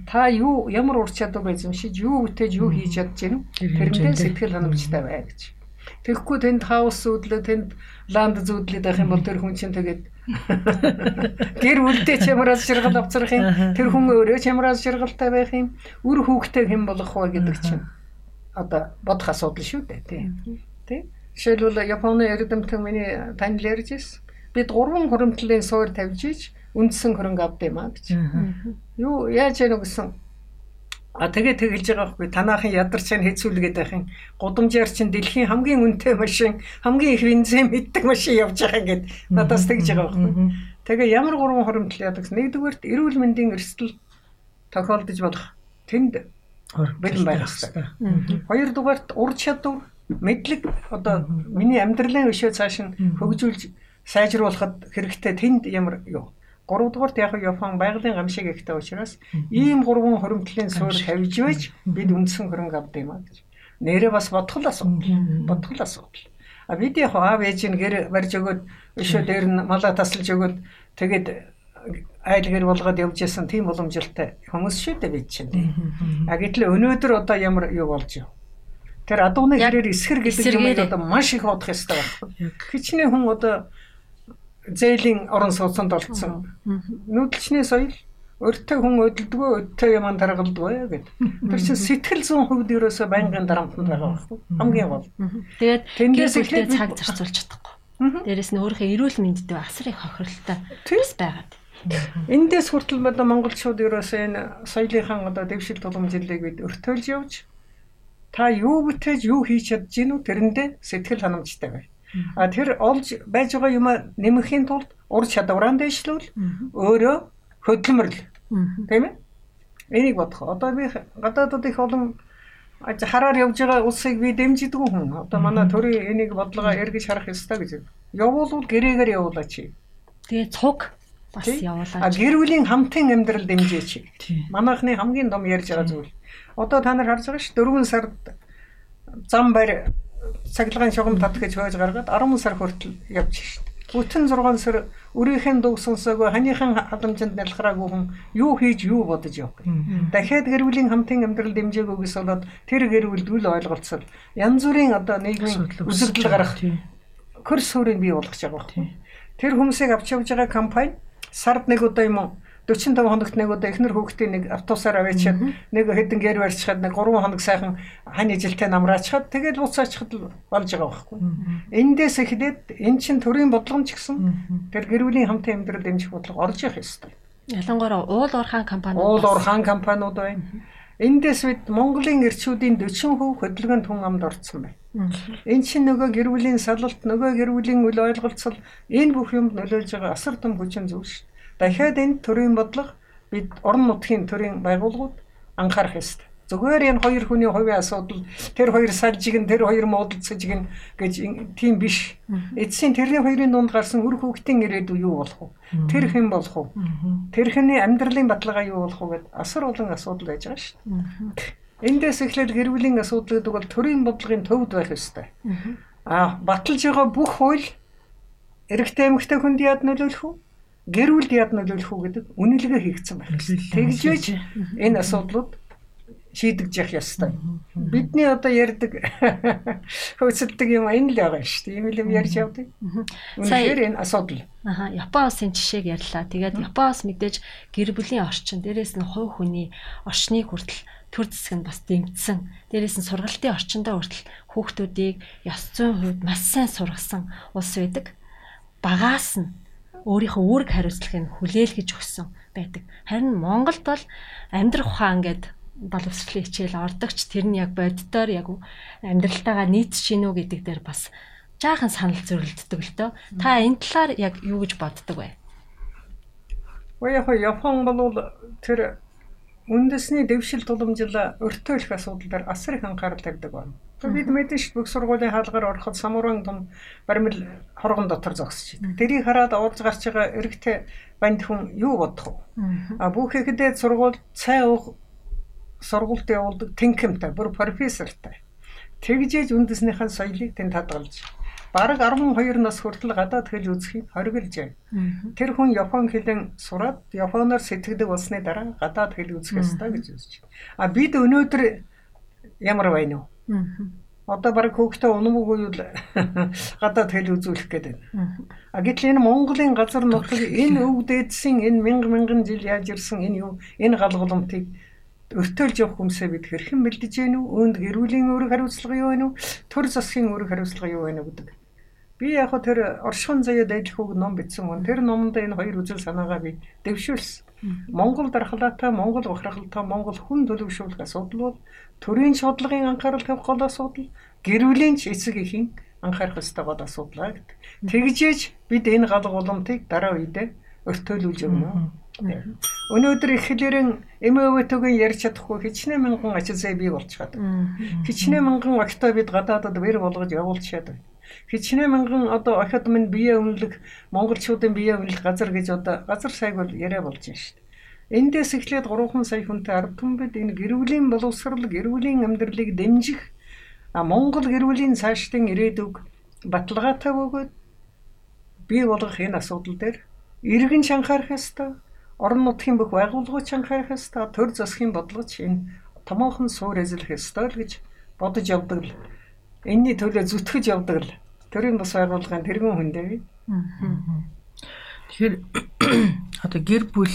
Speaker 5: Та юу ямар ур чадвар байж юм шиг юу бүтээж юу хийж чадж гэнэ тэрэндээ сэтгэл ханамжтай бай гэж. Тэгэхгүй тэнд хаус зүүдлээ тэнд ланд зүүдлээд байх юм бол тэр хүн чинь тэгээд гэр бүлдээ ч ямар аз жаргал авцрах юм тэр хүн өөрөө ч ямар аз жаргалтай байх юм үр хүүхдээ хэн болох вэ гэдэг чинь одоо бодох асуудал шүү дээ тий. Тий. Жишээлбэл Японы эрдэмтэн миний танил ярьж ирсэн. Бид гурван хуримтлалын суур тавьж иж үндсэн хөрөнгө авд юм а гэж. Юу яаж яах гэсэн А тэгээ тэгэлж байгаа хгүй танаахын ядарч нь хэцүүлгээд байх юм. Гудамжаар чинь дэлхийн хамгийн үнэтэй машин, хамгийн их бензин мэддэг машин явж байгаа гэд надаас тэгж байгаа хгүй. Тэгээ ямар гурван хуримтлал яадаг гэсэн. Нэгдүгээрт эрүүл мэндийн эрсдэл тохиолдож болох тэнд бэлэн байх хэрэгтэй. Хоёрдугаарт ур чадвар мэдлэг одоо миний амьдралын өшөө цааш нь хөгжүүлж сайжруулахад хэрэгтэй тэнд ямар юу Гуравдугаарт яг Япон байгалийн гамшиг ихтэй учраас ийм гурван хоримтлын суур тавьж байж бид үндсэн хөрөнгө авдаг юм а гэж. Нэрээ бас бодгол асуудал. Бодгол асуудал. А бид яг аав ээж нь гэр барьж өгөөд өшөө дээр нь малаа тасалж өгөөд тэгээд айл гэр болгоод явж ясан тийм уламжлалтай хүмүүс шүү дээ бид чинь. А гэтэл өнөөдөр одоо ямар юу болж юу? Тэр адууны хэрээр эсхэр гэдэг юм одоо маш их бодох ёстой байна. Хичнээн хүн одоо зээлийн орон сууцанд олцсон. Нүүдэлчний соёл өртөө хүн өдөлдгөө өдтөө юм даргалдгаа гэд. Тэр чинь сэтгэл зүйн хувьд ерөөсөө байнгын дарамтнд байгаа байхгүй. Хамгийн гол.
Speaker 1: Тэгээд тэндээс ихтэй цаг зарцуулж чадахгүй. Дээрэс нь өөрийнхөө эрүүл мэндэд асар их хохиролтой төс байгаад.
Speaker 5: Эндээс хүртэл одоо монголчууд ерөөсөө энэ соёлынхаа одоо дэвшил тулгамжлалыг бид өртөөлж явж та юу бүтээж юу хийж чадж гинүү тэрэндээ сэтгэл ханамжтай бай. А тэр олж байж байгаа юм нэмэхийн тулд ур чадвараа дэвшлүүл өөрөө хөдөлмөрлө. Тийм ээ? Энийг бодох. Одоо би гадаадд их олон хараар явж байгаа улсыг би дэмжидэггүй хүн. Одоо манай төрийн энийг бодлогоо эргэж харах ёстой гэж. Явуулвал гэрээгээр явуулаач.
Speaker 1: Тэгээ цуг бас явуулаач.
Speaker 5: А гэр бүлийн хамтын амьдрал дэмжээч. Манайхны хамгийн том ярьж байгаа зүйл. Одоо та нар харж байгаа ш 4 сард зам барь цахилгаан шугам тат гэж хөөж гаргаад 10 сар хүртэл явж шít. Бүтэн 6 сар өрийнхөө дуу сонсоогүй ханийхан халамжинд нялхраагүй хүн юу хийж юу бодож явах юм. Дахиад гэр бүлийн хамтын амьдрал дэмжээгүйгээс болоод тэр гэр бүлд үл ойлголцол янз бүрийн одоо нийгмийн үзэгдэл гарах хөрс суурийг бий болгож байгаа юм. Тэр хүмүүсийг авч явж байгаа компани сард нэг удаа юм уу 45 хоногт нэг удаа эхнэр хүүхдийн нэг автобусаар аваачаад нэг хэдэн гэр барьчихад нэг 3 хоног сайхан хань ижилтэй намраачхад тэгээд буцаачхад болж байгаа байхгүй. Эндээс эхлээд эн чин төрийн бодлогомч гэсэн тэр гэр бүлийн хамтын амьдрал дэмжих бодлого орж явах ёстой.
Speaker 1: Ялангуяа уул уурхаан компаниуд
Speaker 5: уул уурхаан компаниуд байна. Эндээс бид Монголын эрчүүдийн 40% хөдөлгөөнд хүн амд орцсон байна. Эн чинь нөгөө гэр бүлийн салалт, нөгөө гэр бүлийн үл ойлголцол энэ бүх юмд нөлөөлж байгаа асар том хүчин зүйл шүү. Дахиад энэ төрийн бодлого бид орон нутгийн төрийн байгууллагууд анхаарах ёстой. Зүгээр энэ хоёр хүний хувийн асуудал тэр хоёр салжиг нь тэр хоёр муудалцаж гин гэж тийм биш. Эцсийн тэрний хоёрын дунд гарсан үр хөвгтийн ирээдүй юу болох вэ? Тэр хэн болох вэ? Тэр хэний амьдралын баталгаа юу болох вэ гэд асар олон асуудал байж байгаа шүү дээ. Эндээс эхлээд гэр бүлийн асуудал гэдэг бол төрийн бодлогын төвд байх ёстой. Аа баталж байгаа бүх хууль эрэгтэй эмэгтэй хүнд яд нөлөөлөх үү? Гэр бүлд яд нөлөөлөх үү гэдэг үнэлгээ хийгдсэн байна. Тэгжээж энэ асуудлууд шийдэж явах ёстой. Бидний одоо ярьдаг хөөцөлдөг юм энэ л байгаа шүү дээ. Ийм л юм ярьж явдаг. Үнэхээр энэ асуудал.
Speaker 1: Аха, Япон улсын жишээг ярьлаа. Тэгээд Япон улс мэдээж гэр бүлийн орчин, дээрээс нь хувь хүний орчныг хүртэл төр зэсэг нь бас дэмжсэн. Дээрээс нь сургалтын орчиндөө хүртэл хүүхдүүдийг ёс зүйн хувьд маш сайн сургасан улс байдаг. Багаас нь өөрийнхөө үүрэг хариуцлагыг хүлээлгэж өгсөн байдаг. Харин Монголд бол амьдрах ухаан гэдэг боловсролын хичээл ордогч тэр нь яг боддоор яг амьдралтайгаа нийцж гинүү гэдэг дээр бас жаахан санал зөрөлддөг л дөө. Та энэ талаар яг юу гэж боддог вэ?
Speaker 5: Уяа Япон бол тэр үндэсний дэвшил туламжил өртөөлөх асуудал дээр асар их анхаарал тавьдаг байна. Бид мэдэн шүү бүх сургуулийн хаалгаар ороход самуран том баримл хоргон дотор зогсож байна. Тэрийг хараад уулз гарч байгаа эрэгтэй банд хүн юу бодох вэ? А бүхэхдээ сургууль цай уух сургуульд явуулдаг тэнхимтэй, бүр профессортай. Тэгжээж үндэснийхэн соёлыг тэнд хадгалж бараг 12 нас хүртэл гадаад хэл үзэхийг хориглож байна. Тэр хүн Япон хэлэн сураад Японоор сэтгэдэг болсны дараа гадаад хэл үзэх ёстой гэж үзэж байна. А бид өнөөдөр ямар байна вэ? Одоо бараг хөөхтэй унамгүй юу гадаад хэл үзүүлэх гээд байна. А гэтэл энэ Монголын газар нутаг энэ өв дээдсийн энэ мянга мянган жил яаж ирсэн энэ юу энэ галголомтыг өртөөлж явах хүмүүсээ бид хэрхэн бэлдэж гэнэ үү? Үүнд гэр бүлийн үүрэг хариуцлага юу вэ? Төр засгийн үүрэг хариуцлага юу вэ гэдэг. Би яг хөө тэр оршихуун заяа дайдлах үг ном бичсэн хүн. Тэр номонд энэ хоёр үзэл санаагаа би дэвшүүлсэн. Монгол дархлаатай, Монгол бахархалтай, Монгол хүн төлөвшүүлэх асуудал бол төрийн шударлагын анхаарал тавих гол асуудал, гэр бүлийн ч эцэг эхийн анхаарах ёстой гол асуудал гэдэг. Тэгжээж бид энэ гал голомтыг дараа үедээ өртөөлүүлж өгнө. Өнөөдөр их хэлэрэн МВТ-гийн ярьж чадахгүй хичнээн мянган ачаалзаа бий болчиход. Хичнээн мянган огтой бид гадаадад бэр болгож явуулчихад байна. Хичнээн мянган одоо охид минь бие үнэлэх монголчуудын бие үнэлэх газар гэж одоо газар сайг бол яриа болж байна шүү дээ. Эндээс эхлээд 3 сая хүнтэй ард түмэд энэ гэрүүлийн боловсрал, гэрүүлийн амьдралыг дэмжих Монгол гэрүүлийн цаашдын ирээдүг баталгаатай бөгөөд бий болгох энэ асуудал дээр иргэн анхаарах ёстой орон нутгийн бүх байгууллагууд анхаарах ёстой, төр засгийн бодлогоч энэ томоохон суур эзлэх ёстой л гэж бодож явдаг л. Энийний төлөө зүтгэж явдаг л. Төрийн бас байгууллагын тэргүүн хүн дээ.
Speaker 4: Тэгэхээр одоо гэр бүл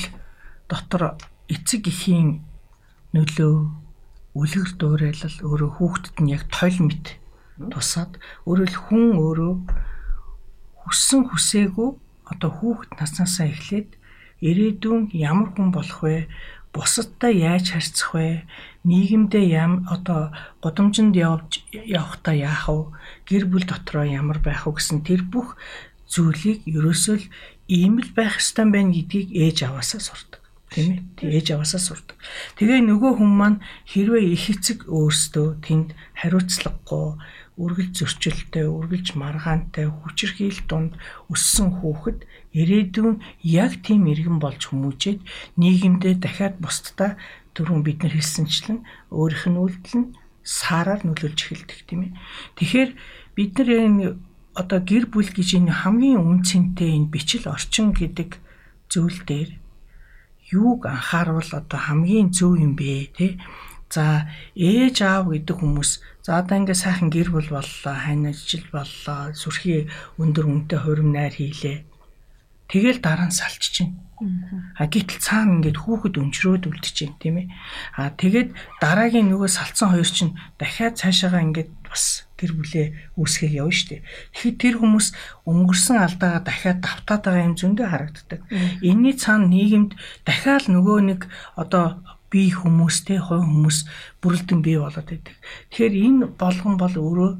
Speaker 4: дотор эцэг эхийн нөлөө үлгэр дуурайлал өөрөө хүүхдэд нь яг тойл мэт тусаад өөрөөр хүн өөрөө хүссэн хүсээгүй одоо хүүхэд наснаасаа эхлээд ирээдүйн ямар хүн болох вэ? Бусадтай яаж харьцах вэ? Нийгэмдээ ям одоо годомжинд явж явахдаа яах вэ? Гэр бүл дотроо ямар байх вэ гэсэн тэр бүх зүйлийг ерөөсөө л ийм л байх ёстой байна гэдгийг ээж аваасаа сурдаг тийм ээ ээж аваасаа сурдаг. Тэгээ нөгөө хүн маань хэрвээ их эцэг өөрсдөө тэнд хариуцлагагүй үргэлж зөрчилтэй, үргэлж маргаантай, хүчирхийл дунд өссөн хүүхэд ирээдүйн яг тийм иргэн болж хүмүүжээд нийгэмдээ дахиад бусдаа түрүүн бид нар хэлсэнчлэн өөрийнх нь үйлдэл нь саараар нөлөөлж эхэлдэг тийм ээ. Тэгэхээр бид нар энэ одоо гэр бүл гэж энэ хамгийн үнцэнтэй энэ бичил орчин гэдэг зүйл дээр юуг анхааруул одоо хамгийн зөв юм бэ те За ээж аав гэдэг хүмүүс за одоо ингээ сайхан гэр бүл боллоо, хань ажил боллоо, сүрхий өндөр үнэтэй хурим найр хийлээ. Тэгэл дараа нь салч чинь. А гэтэл цаана ингээд хүүхэд өнчрөөд үлдчихээн тийм ээ. А тэгээд дараагийн нөгөө салцсан хоёр чинь дахиад цаашаага ингээд бас гэр бүлээ үүсгэх явна дээ. Тэгэхээр тэр хүмүүс өнгөрсөн алдаагаа дахиад давтаад байгаа юм зөндөө харагддаг. Энийний цаана нийгэмд дахиад нөгөө нэг одоо бие хүмүүстэй хувь хүмүүс бүрэлдэн бий болоод байдаг. Тэгэхээр энэ болгон бол өөрөө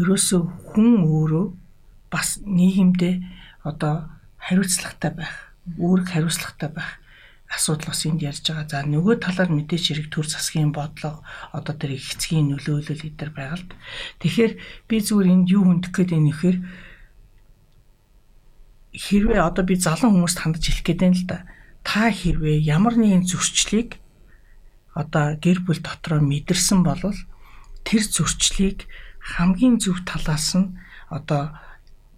Speaker 4: ерөөсөө хүн өөрөө бас нийгэмдээ одоо хариуцлагатай байх, үүрэг хариуцлагатай байх асуудал бас энд ярьж байгаа. За нөгөө талаар мэдээч хэрэг төр засгийн бодлого одоо тэр их эцгийн нөлөөлөл гэдэр байгаа л. Тэгэхээр би зүгээр энд юу хүндэх гээд байна нэхэр хэрвээ одоо би залан хүмүүст хандаж хэлэх гээд байна л да та хэрвээ ямар нэгэн зөрчлийг одоо гэр бүл дотроо мэдэрсэн бол тэр зөрчлийг хамгийн зөв талаас нь одоо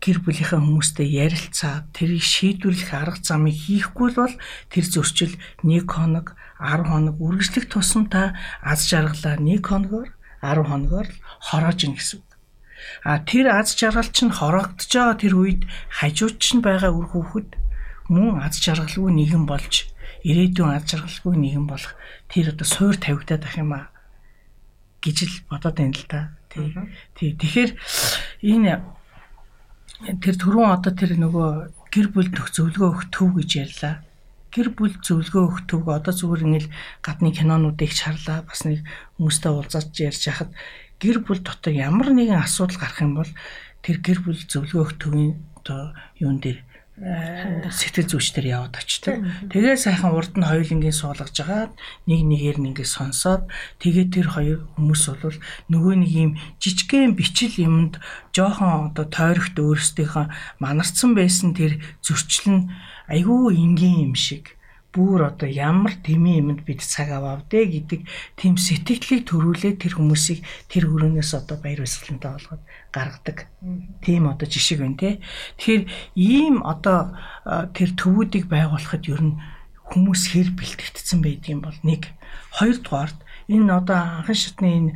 Speaker 4: гэр бүлийнхээ хүмүүстэй ярилцаад тэрийг шийдвэрлэх арга замыг хийхгүй бол тэр зөрчил 1 хоног 10 хоног үргэлжлэх тусам та аз жаргалаа 1 хоногоор 10 хоногоор хороож ийн гэсэн үг. А тэр аз жаргал чинь хороогдож байгаа тэр үед хажууд чинь байгаа үр хүүхэд мөн аз жаргалгүй нэгэн болж ирээдүйн аз жаргалгүй нэгэн болох тэр одоо суур тавигдаад ах юм а гэж л бодоод байна л да. Тий. Тэгэхээр энэ тэр түрүүн одоо тэр нөгөө гэр бүл төх зөвлөгөө өгөх төв гэж ярьлаа. Гэр бүл зөвлөгөө өгөх төв одоо зүгээр ингээл гадны кинонуудыг чарлаа бас нэг хүмүүстэй уулзаж ярьж хахад гэр бүл дотор ямар нэгэн асуудал гарах юм бол тэр гэр бүл зөвлөгөө өгөх төвийн одоо юун дээр сэтгэл зүйчдэр яваад очдөг. Тэгээ сайхан урд нь хоёулангийн суулгаж агаад нэг нэгээр нь ингэ сонсоод тэгээ тэр хоёр хүмүүс бол нөгөө нэг юм жижигхэн бичил юмд жоохон одоо тойрогт өөрсдийнхөө манарцсан байсан тэр зөрчил нь айгүй энгийн юм шиг бүр одоо ямар тэмээ юмд бид цаг аваавдэ гэдэг тийм сэтгэлийг төрүүлээд тэр хүмүүсийг тэр өрөөнөөс одоо баяр баясгалантай болгоод гаргадаг. Тийм одоо жишг байна те. Тэгэхээр ийм одоо тэр төвүүдийг байгуулахад ер нь хүмүүс хэр бэлтгэгдсэн байдгийн бол нэг хоёрдугаарт энэ одоо анхан шатны энэ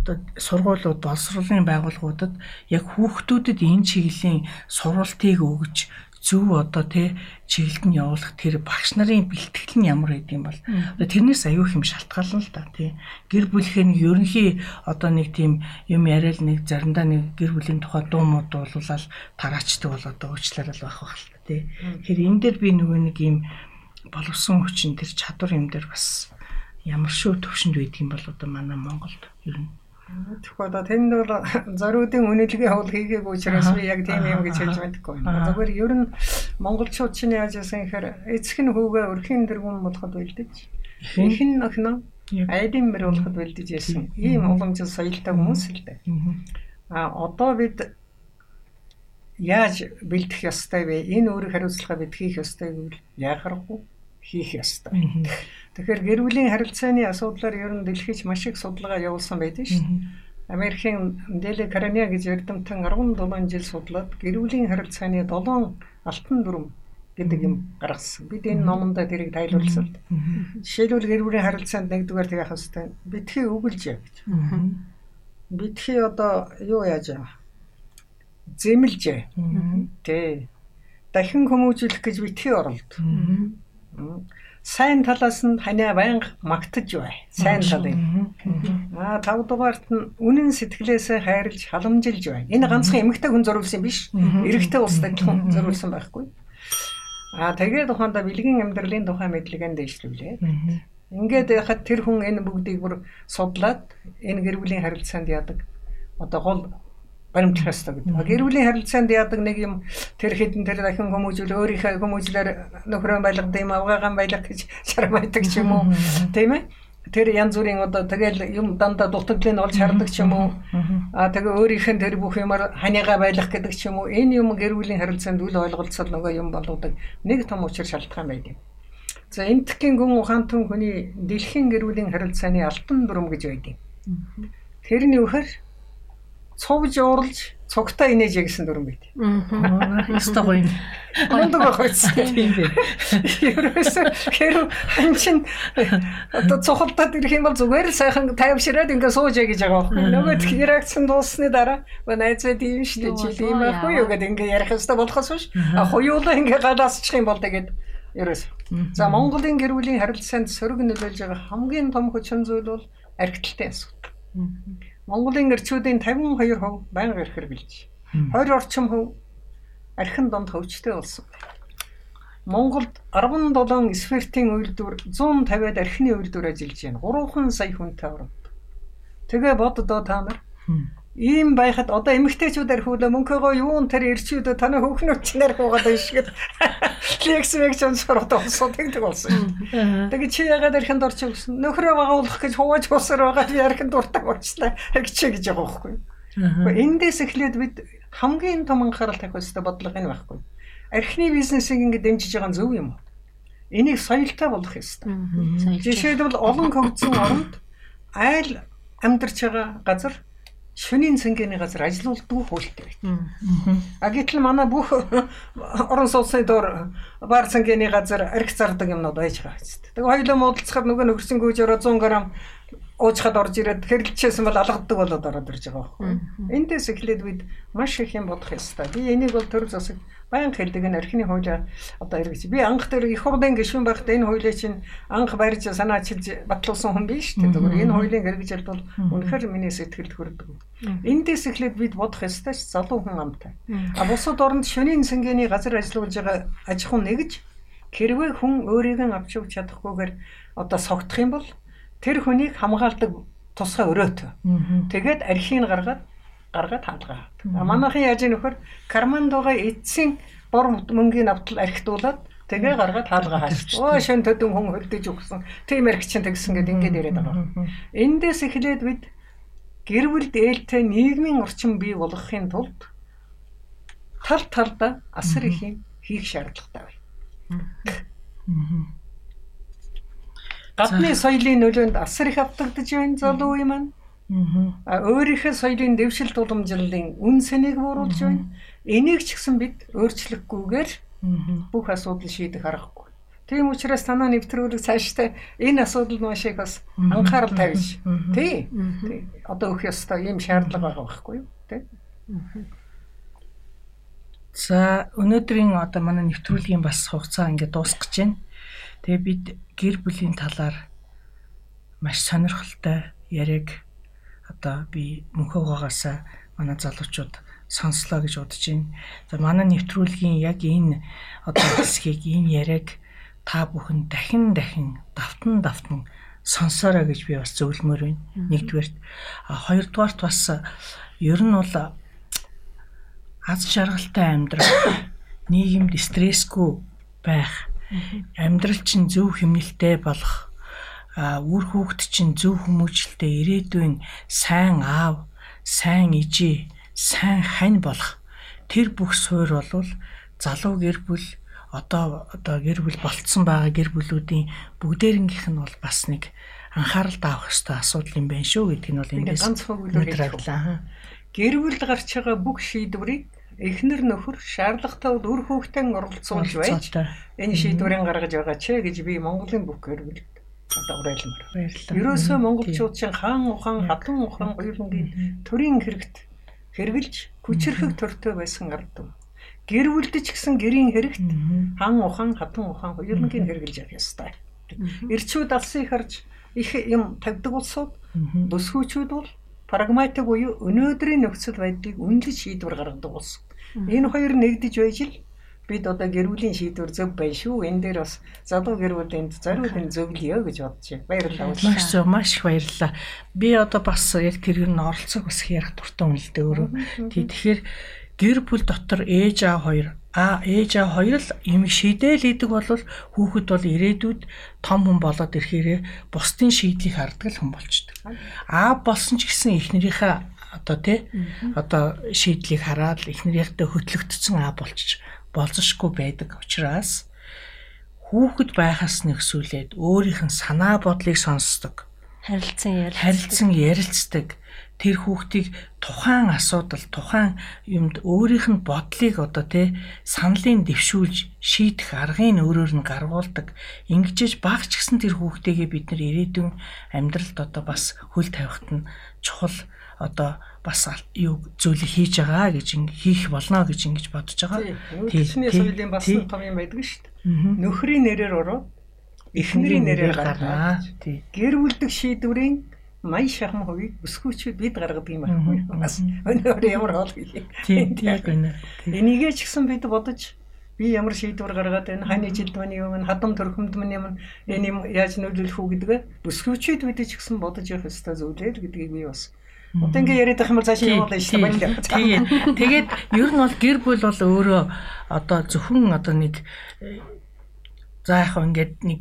Speaker 4: одоо сургуулиуд боловсролын байгууллагуудад яг хүүхдүүдэд энэ чиглэлийн сургалтыг өгж зөв одоо тий чиглэлд нь явуулах тэр багш нарын бэлтгэл нь ямар байдığım бол. Тэрнээс аюу хэм шалтгаална л да тий. Гэр бүлийнхээ нэг ерөнхий одоо нэг тийм юм яриад нэг заримдаа нэг гэр бүлийн тухай дуу мод дуулуулаад тараачдаг бол одоо уучлаарай байх байх л тий. Тэгэхээр энэ дээр би нөгөө нэг юм боловсон хүчин тэр чадвар юм дээр бас ямар шүү төвшөнд байдığım бол одоо манай Монголд ер нь
Speaker 5: Тэгэхээр одоо тэнд бол зориудын үнэлгээ хол хийгээгүй учраас би яг тийм юм гэж хэлж мэдэхгүй байна. Зүгээр ер нь монголчууд чинь яаж яасан гэхээр эцэг нь хүүгээ өрхийн дэргүүн болоход бэлдэж их нь охин айдын мөр болоход бэлдэж яасан. Ийм уламжлал соёлтой хүмүүс л дээ. А одоо бид яаж бэлдэх ёстой вэ? Энэ өөрийг хариуцлага бид хийх ёстой гэвэл яахаргүй хийх ёстой. Тэгэхээр гэр бүлийн харилцааны асуудлаар ер нь дэлхийч маш их судалгаа явуулсан байдаг шүү дээ. Америкийн Дэле Карания гэж эрдэмтэн 17 жил судлаад гэр бүлийн харилцааны 7 алтан дүрм гэдэг юм гаргасан. Бид энэ номондоо тэрийг тайлбарласан. Жишээлбэл гэр бүлийн харилцаанд нэгдүгээр тэг яхах хэвээр битгий өгүүлж яа гэж. Битгий одоо юу яаж яа? Зэмлж яа. Тэ. Дахин хүмүүжүүлэх гэж битгий оролд сайн талаас нь ханиа байнга магтаж бай. Сайн талыг. Аа тав дугаарт нь үнэн сэтгэлээсээ хайрлж халамжилж бай. Энэ ганцхан эмэгтэй хүн зориулсан биш. Эрэгтэй улс адилхан зориулсан байхгүй. Аа тэгээд ухаанда бэлгийн амьдралын тухай мэдлэгээ дэвшлүүлээ. Ингээд яхад тэр хүн энэ бүгдийг бүр судлаад энэ гэр бүлийн харилцаанд яадаг. Одоо гол баримтлах ёстой гэдэг. Гэр бүлийн харилцаанд яадаг нэг юм тэр хэдэн тэр дахин хүмүүжүүл өөрийнхөө хүмүүжлэр нөхрөө байлгад юм авгаагаан байлгах гэж шармайдаг ч юм уу. Тийм ээ? Тэр янз бүрийн одоо тэгэл юм дандаа дутагдлыг олж хардаг ч юм уу. Аа тэгээ өөрийнх нь тэр бүх юмар ханиага байлгах гэдэг ч юм уу. Энэ юм гэр бүлийн харилцаанд үл ойлголцол нөгөө юм болоодаг нэг том учир шалтгаан байдаг. За энтхийн гүн ухаантан хүний дэлхийн гэр бүлийн харилцааны алтан дүрм гэж байдаг. Тэрний үхэр цугж уурлж цугтаа инээж гэсэн дүрм байт.
Speaker 4: Аа. Яста гоё.
Speaker 5: Гондог байхс. Тийм бэ. Ерөөсөө хэрэг ханчин одоо цухалтаад ирэх юм бол зүгээр л сайхан тайвшираад ингээ сууж яа гэж байгаа байхгүй. Нөгөө реакцэн дууссаны дараа найзад ийм шүү дээ. Жил ийм байхгүй юу гэдэг ингээ ярих хэвээр болохоос биш. А хуйуулаа ингээ гадаасчих юм бол тэгээд ерөөс. За Монголын гэр бүлийн харилцаанд сөрөг нөлөөлж байгаа хамгийн том хүчин зүйл бол архитектурын асуудал. Монголын эрчүүдийн 52% байнга эрх хэрэглэж 20 орчим хөв архин донд хөвчтэй болсон. Монголд 17 сфертийн үйлдвэр 150-аад архины үйлдвэр ажиллаж байна. 3 сая хүнтэй орно. Тэгээ боддоо та нар Ийм байхад одоо эмэгтэйчүүд архиулаа мөнхөөгөө юун тэр ирчүүд таны хүүхнүүд чинь архиугаад шиг. Лекс мэгч онсороод болсон тэгдэг болсон. Тэгээ чи ягаад архинд орчих гэсэн. Нөхрөө багуулах гэж хувааж усаар байгаа би архинд дуртай болчлаа. Архичээ гэж байгаа байхгүй. Эндээс эхлээд бид хамгийн том анхаарал тавих ёстой бодлого энэ байхгүй. Архины бизнесийг ингэ дэмжиж байгаа нь зөв юм уу? Энийг соёлтой болгох ёстой. Жишээлбэл олон хөгжсөн оронд айл амьдарч байгаа газар шөнийн цэнгэний газар ажилуулдаг хуультай байна. А гэтэл манай бүх орон сууцны доор баар цэнгэний газар арх зардаг юмнууд байж байгаа хэвчээ. Тэгээ хоёулаа муудалцахад нөгөө нөхөрсөн гүйж ороо 100 г уучхад орж ирээд хэрэглэжсэн бол алгадаг болоод ороод ирж байгаа байхгүй. Эндээс эхлээд бид маш их юм бодох ёстой. Би энийг бол төр засаг баян хэлдэг энэ архины хуулиа одоо эргэж. Би анх тэр их хурлын гишүүн байхдаа энэ хуулийг чинь анх барьж санаачилж батлуулсан хүн биш үү? Тэгвэл энэ хуулийг эргэж бол үнэхээр миний сэтгэлд хүрдэг. Эндээс эхлээд бид бодох ёстой ч залуу хүн амтай. А бусад оронд шөнийн цэнгэний газар ажиллаж байгаа аж ахуй нэгж хэрвээ хүн өөрийг нь авч явж чадахгүйгээр одоо согдох юм бол тэр хүнийг хамгаалдаг тусгай өрөөт. Тэгээд архийг гаргаад гаргаад хаалгаа. Манайхын яаж нөхөр кармандога эцсийн бор мөнгөний навтал архитуулаад тэгээ гаргаад хаалгаа хааш. Оо шин төдөн хүн хөлдөж өгсөн. Тийм арх чинь тэгсэн гэд ингээд яриад байгаа. Эндээс эхлээд бид гэр бүл дээлтэй нийгмийн орчин бий болгохын тулд тал талдаа асар их юм хийх шаардлагатай байна. Гадны соёлын нөлөөнд асар их автагдж байна залуу юм маань. Аа өөрийнхөө соёлын дэвшил туламжлалын үн сэнийг бууруулж байна. Энийг ч гэсэн бид өөрчлөхгүйгээр бүх асуудал шийдэх аргагүй. Тийм учраас танаа нэвтрүүлэг цаашдаа энэ асуудалд маш их бас анхаарал тавьж тий. Одоо өөх ёстой ийм шаардлага байгаа байхгүй юу? Тий.
Speaker 4: За өнөөдрийн одоо манай нэвтрүүлгийн бас хугацаа ингээд дуусгаж байна. Тэгээ бид гэр бүлийн талаар маш сонирхолтой яриаг одоо би мөнхөгөөс манай залуучууд сонслоо гэж бодож байна. За манай нэвтрүүлгийн яг энэ одоо хэсгийг энэ яриаг та бүхэн дахин дахин давтан давтан сонсоорой гэж би бас зөвлөмөр байна. Нэгдүгээрт а хоёрдугаарт бас ер нь бол аз жаргалтай амьдрал нийгэмд стрессгүй байх Амьдрал чинь зөв хэмнэлтэй болох үр хүүхэд чинь зөв хүмүүжлэлтэй ирээдүйн сайн аав, сайн ижи, сайн хань болох тэр бүх суурь болвол залуу гэр бүл одоо одоо гэр бүл болцсон байгаа гэр бүлүүдийн бүгдээрнгийнх нь бол бас нэг анхаарал таавах хэвээр асуудал юм байна шүү гэдг нь бол
Speaker 5: эндээс ганц хөвгөлөөр хэллээ. Гэр бүл гарч байгаа бүх шийдвэрийг эхнэр нөхөр шаардлагатай бол үр хүүхдэн оролцуулж байж энэ шийдвэрийг гаргаж байгаа ч гэж би Монголын бүх гэрвэл одоо уриалмаар. Баярлалаа. Ерөөсөө монголчууд чинь хаан ухаан, хатан ухаан хоёрынгийн төрийн хэрэгт хэрглэж хүчрхэг төртөө байсан ард юм. Гэр бүлдэж гисэн гэрийн хэрэгт хаан ухаан, хатан ухаан хоёрынгийн хэрглэж явах ёстой. Ирчүүд алсыг харж их юм тавьдаг улсууд бүсгүүчүүд бол прагматик буюу өнөөдрийн нөхцөл байдлыг үнэлж шийдвэр гаргадаг улс. Энэ хоёр нэгдэж байж л бид одоо гэр бүлийн шийдвэр зөв байна шүү. Энэ дээр бас залуу гэр бүлийн зориулын зөвлөё гэж бодож байна. Баярлалаа.
Speaker 4: Маш зөв, маш их баярлалаа. Би одоо бас яг тэр нь оролцох бас ярих дуртай юм л дээ өөрөө. Тий тэгэхээр гэр бүл дотор ээж аав хоёр а ээж аав хоёр л юм шийдээл идэг бол хүүхэд бол ирээдүйд том хүн болоод ирэхээрээ бусдын шийдлийг хардаг хүн болчдөг. А болсон ч гэсэн эхнэрийнхээ одоо тий одоо шийдлийг хараад эхнэрийнхээ хөтлөгдсөн а болчих болзошгүй байдаг учраас хүүхэд байхаас нэгсүүлээд өөрийнх нь санаа бодлыг сонсдог.
Speaker 1: Харилцан
Speaker 4: ярилцдаг. Харилцан ярилцдаг тэр хүүхдийг тухайн асуудал тухайн юмд өөрийнх нь бодлыг одоо тий саналын дэвшүүлж шийдэх аргыг өөрөөр нь гаргуулдаг. Ингэжж багч гисэн тэр хүүхдээгээ бид нэр ирээдүйн амьдралд одоо бас хөл тавихт нь чухал одоо бас юу зүйлийг хийж байгаа гэж хийх болно гэж ингэж бодож байгаа.
Speaker 5: Тиймээ соёлын бас том юм байдаг шүү дээ. Нөхрийн нэрээр ороод эхнэрийн нэрээр гаргана. Гэр бүлдэх шийдвэрийн маяг шахам хувийг өсгөөчүүд бид гаргадаг юм байна. Бас өнөөр ямар хоол хийх.
Speaker 4: Тийм яг үнэ.
Speaker 5: Энийгээ ч гэсэн бид бодож би ямар шийдвэр гаргаад байна хань жилдманы юм хадам төрхөмдмөн юм энэ юм яаж нөлөөлөх үү гэдгээ өсгөөчүүд бид ч гэсэн бодож явах ёстой зүйлээ гэдгийг би бас Одоо ингээ яриад байх юм бол цаашаа явуулна шүү дээ.
Speaker 4: Тэгээд тэгээд ер нь бол гэр бүл бол өөрөө одоо зөвхөн одоо нэг за яг ингээд нэг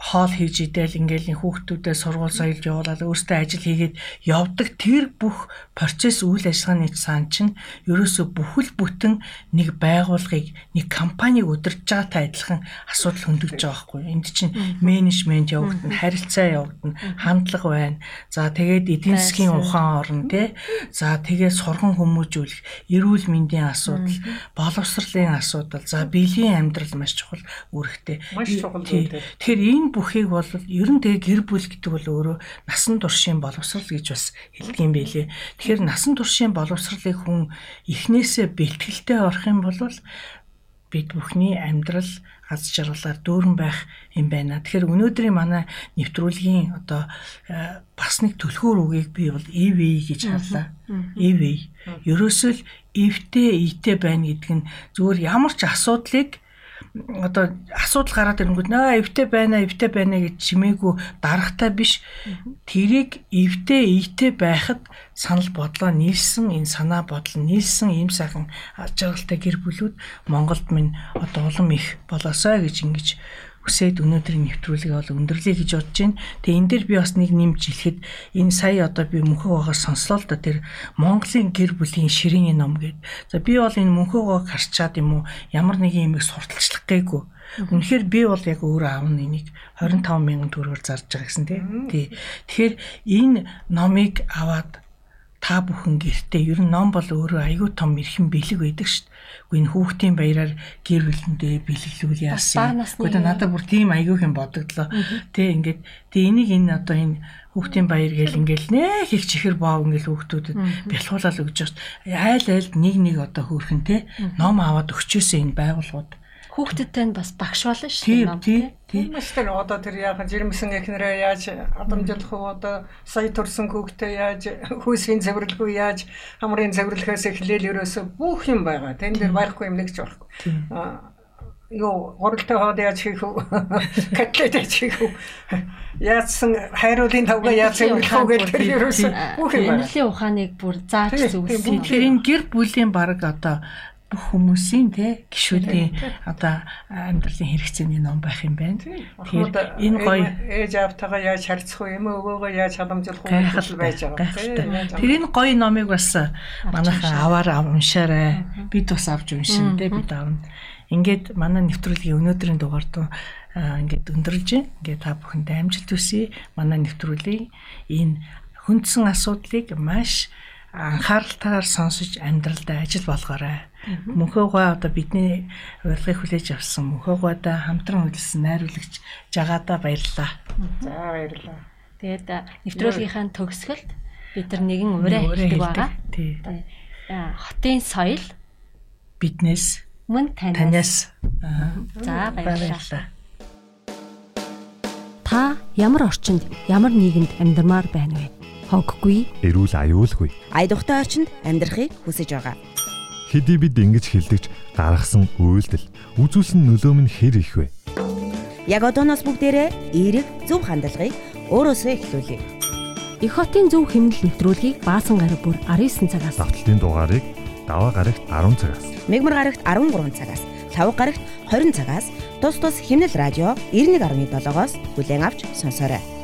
Speaker 4: хоол хийж идэл ингээл хүүхдүүдэд сургууль соёлж явуулаад өөртөө ажил хийгээд явдаг тэр бүх процесс үйл ажиллагааны сан чинь ерөөсө бүхэл бүтэн нэг байгууллагыг нэг компанийг удирдах байгаатай адилхан асуудал хөндөгдөж байгаа байхгүй. Энд чинь менежмент явагдана, харилцаа явагдана, хандлага байна. За тэгээд эдийн засгийн ухаан орно тий. За тэгээд сурган хүмүүжүүлэх, эрүүл мэндийн асуудал, боловсролын асуудал, за биеийн амьдрал маш чухал үүрэгтэй. Тэгэхээр энэ бүхийг бол ер нь тэгээ гэр бүл гэдэг бол өөрөө насан туршийн боловсрал гэж бас хэлдэг юм байлээ. Тэгэхээр насан туршийн боловсролыг хүн эхнээсээ бэлтгэлтэй орох юм бол бид бүхний амьдрал аз жаргалаар дүүрэн байх юм байна. Тэгэхээр өнөөдрийн манай нэвтрүүлгийн одоо э, бас нэг төлхөр үгийг би бол EV гэж харлаа. EV. Ерөөсөө л эвтэй ийтэй байна гэдэг нь зүгээр ямар ч асуудлыг одоо асуудал гараад ирэнгүүт нөө эвтэй байна эвтэй байна гэж чимээгүй дарахтай биш. Тэрийг эвтэй ийтэй байхад санал бодлоо нийлсэн энэ санаа бодол нийлсэн ийм сайхан ажиглалтай гэр бүлүүд Монголд минь одоо улам их болоосой гэж ингэж хүсээд өнөөдрийн нэвтрүүлгийг бол өндөрлөе гэж бодож байна. Тэгээ энэ дээр би бас нэг нэмж хэлэхэд энэ сая одоо би мөнхөө гоогоор сонслоо л да тэр Монголын гэр бүлийн ширээний ном гэдэг. За би бол энэ мөнхөө гоог харчаад юм уу ямар нэгэн юмыг сурталчлах гээгүй. Үнэхээр би бол яг өөрөө аавн энийг 25 мянган төгрөгөөр зарж байгаа гэсэн тий. Тэгэхээр энэ номыг аваад та бүхэн гэртээ ер нь ном бол өөрөө айгүй том эрхэм бэлэг байдаг шүү дээ. Энэ хүүхдийн баяраар гэр бүлэндээ бэлгэлүүл яасан. Гэхдээ надад бүр тийм айгүй юм бодогдлоо. Тэ ингээд тэ энийг энэ одоо энэ хүүхдийн баяр гэл ингээл нэх их чихэр боо ингээл хүүхдүүдэд бэлхуулаад өгч байгаа шүү дээ. Айл айлд нэг нэг одоо хөөрхөн тэ ном аваад өгчөөсөө энэ байгууллагууд
Speaker 1: хүүхдүүдтэй нь бас багш болно шүү
Speaker 4: дээ. Тийм тийм.
Speaker 5: Маш тэр одоо тэр яахан жирэмсэн эхнэрээ яаж адамжуулах уу одоо сая төрсөн хүүхдээ яаж хүйсийн цэвэрлэх үү яаж хамрын цэвэрлэхээс эхлээл ерөөсө бүх юм байгаа. Тэн дээр байхгүй юм нэгч байхгүй. Аа юу гуралтай хоод яаж хийх вэ? Котлет яаж хийх вэ? Яатсан хайруулын тавга яаж цэвэрлэх үү гэдэг ерөөсө бүх юм байна.
Speaker 1: Эмнэлгийн ухааныг бүр зааж зүгсэн.
Speaker 4: Тэгэхээр энэ гэр бүлийн баг одоо бүх хүмүүсийн те гişүүдийн одоо амьдралын хэрэгцээний ном байх юм байна.
Speaker 5: Тэгэхээр энэ гоё ээж аавтайгаа яаж харьцах вэ? Эмээ өвөөгөө яаж халамжлах вэ гэж байж байгаа.
Speaker 4: Тэр энэ гоё номыг бас манайхан аваар уншаарай. Бид бас авч уншин те бид аавна. Ингээд манай нэвтрүүлгийн өнөөдрийн дугаард ингээд өндөрлж. Ингээд та бүхэнд амжилт хүсье. Манай нэвтрүүлгийн энэ хүндсэн асуудлыг маш анхааралтайгаар сонсож амьдралдаа ажил болгоорой. Мөнхөөгөө одоо бидний урилгыг хүлээж авсан мөнхөөгөөдөө хамтран хөдөлсөн найруулагч жагаадаа баярлалаа.
Speaker 5: За баярлалаа.
Speaker 1: Тэгээд нэвтрүүлгийнхаа төгсгөлд бид нар нэгэн ураа хэлдэг байгаа.
Speaker 4: Тий.
Speaker 1: Хотын соёл
Speaker 4: биднээс
Speaker 1: мөн танаас. За баярлалаа. Та ямар орчинд ямар нийгэмд амьдармаар байна вэ? хоггүй,
Speaker 2: эрүүл аюулгүй.
Speaker 3: Айдухтай орчинд амьдрахыг хүсэж байгаа.
Speaker 2: Хэдий бид ингэж хилдэгч гаргасан үйлдэл үзүүлсэн нөлөө нь хэр их вэ?
Speaker 3: Яг одооноос бүгдээрээ эерэг зөв хандлагыг өөрөөсөө эхлүүлье.
Speaker 1: Эх хотын зөв хэмнэл нэвтрүүлгийг баасан гараг бүр 19 цагаас
Speaker 2: давталтын дугаарыг даваа гарагт 10 цагаас
Speaker 3: мэгмар гарагт 13 цагаас лав гарагт 20 цагаас тус тус хэмнэл радио 91.7-оос бүлээн авч сонсоорой.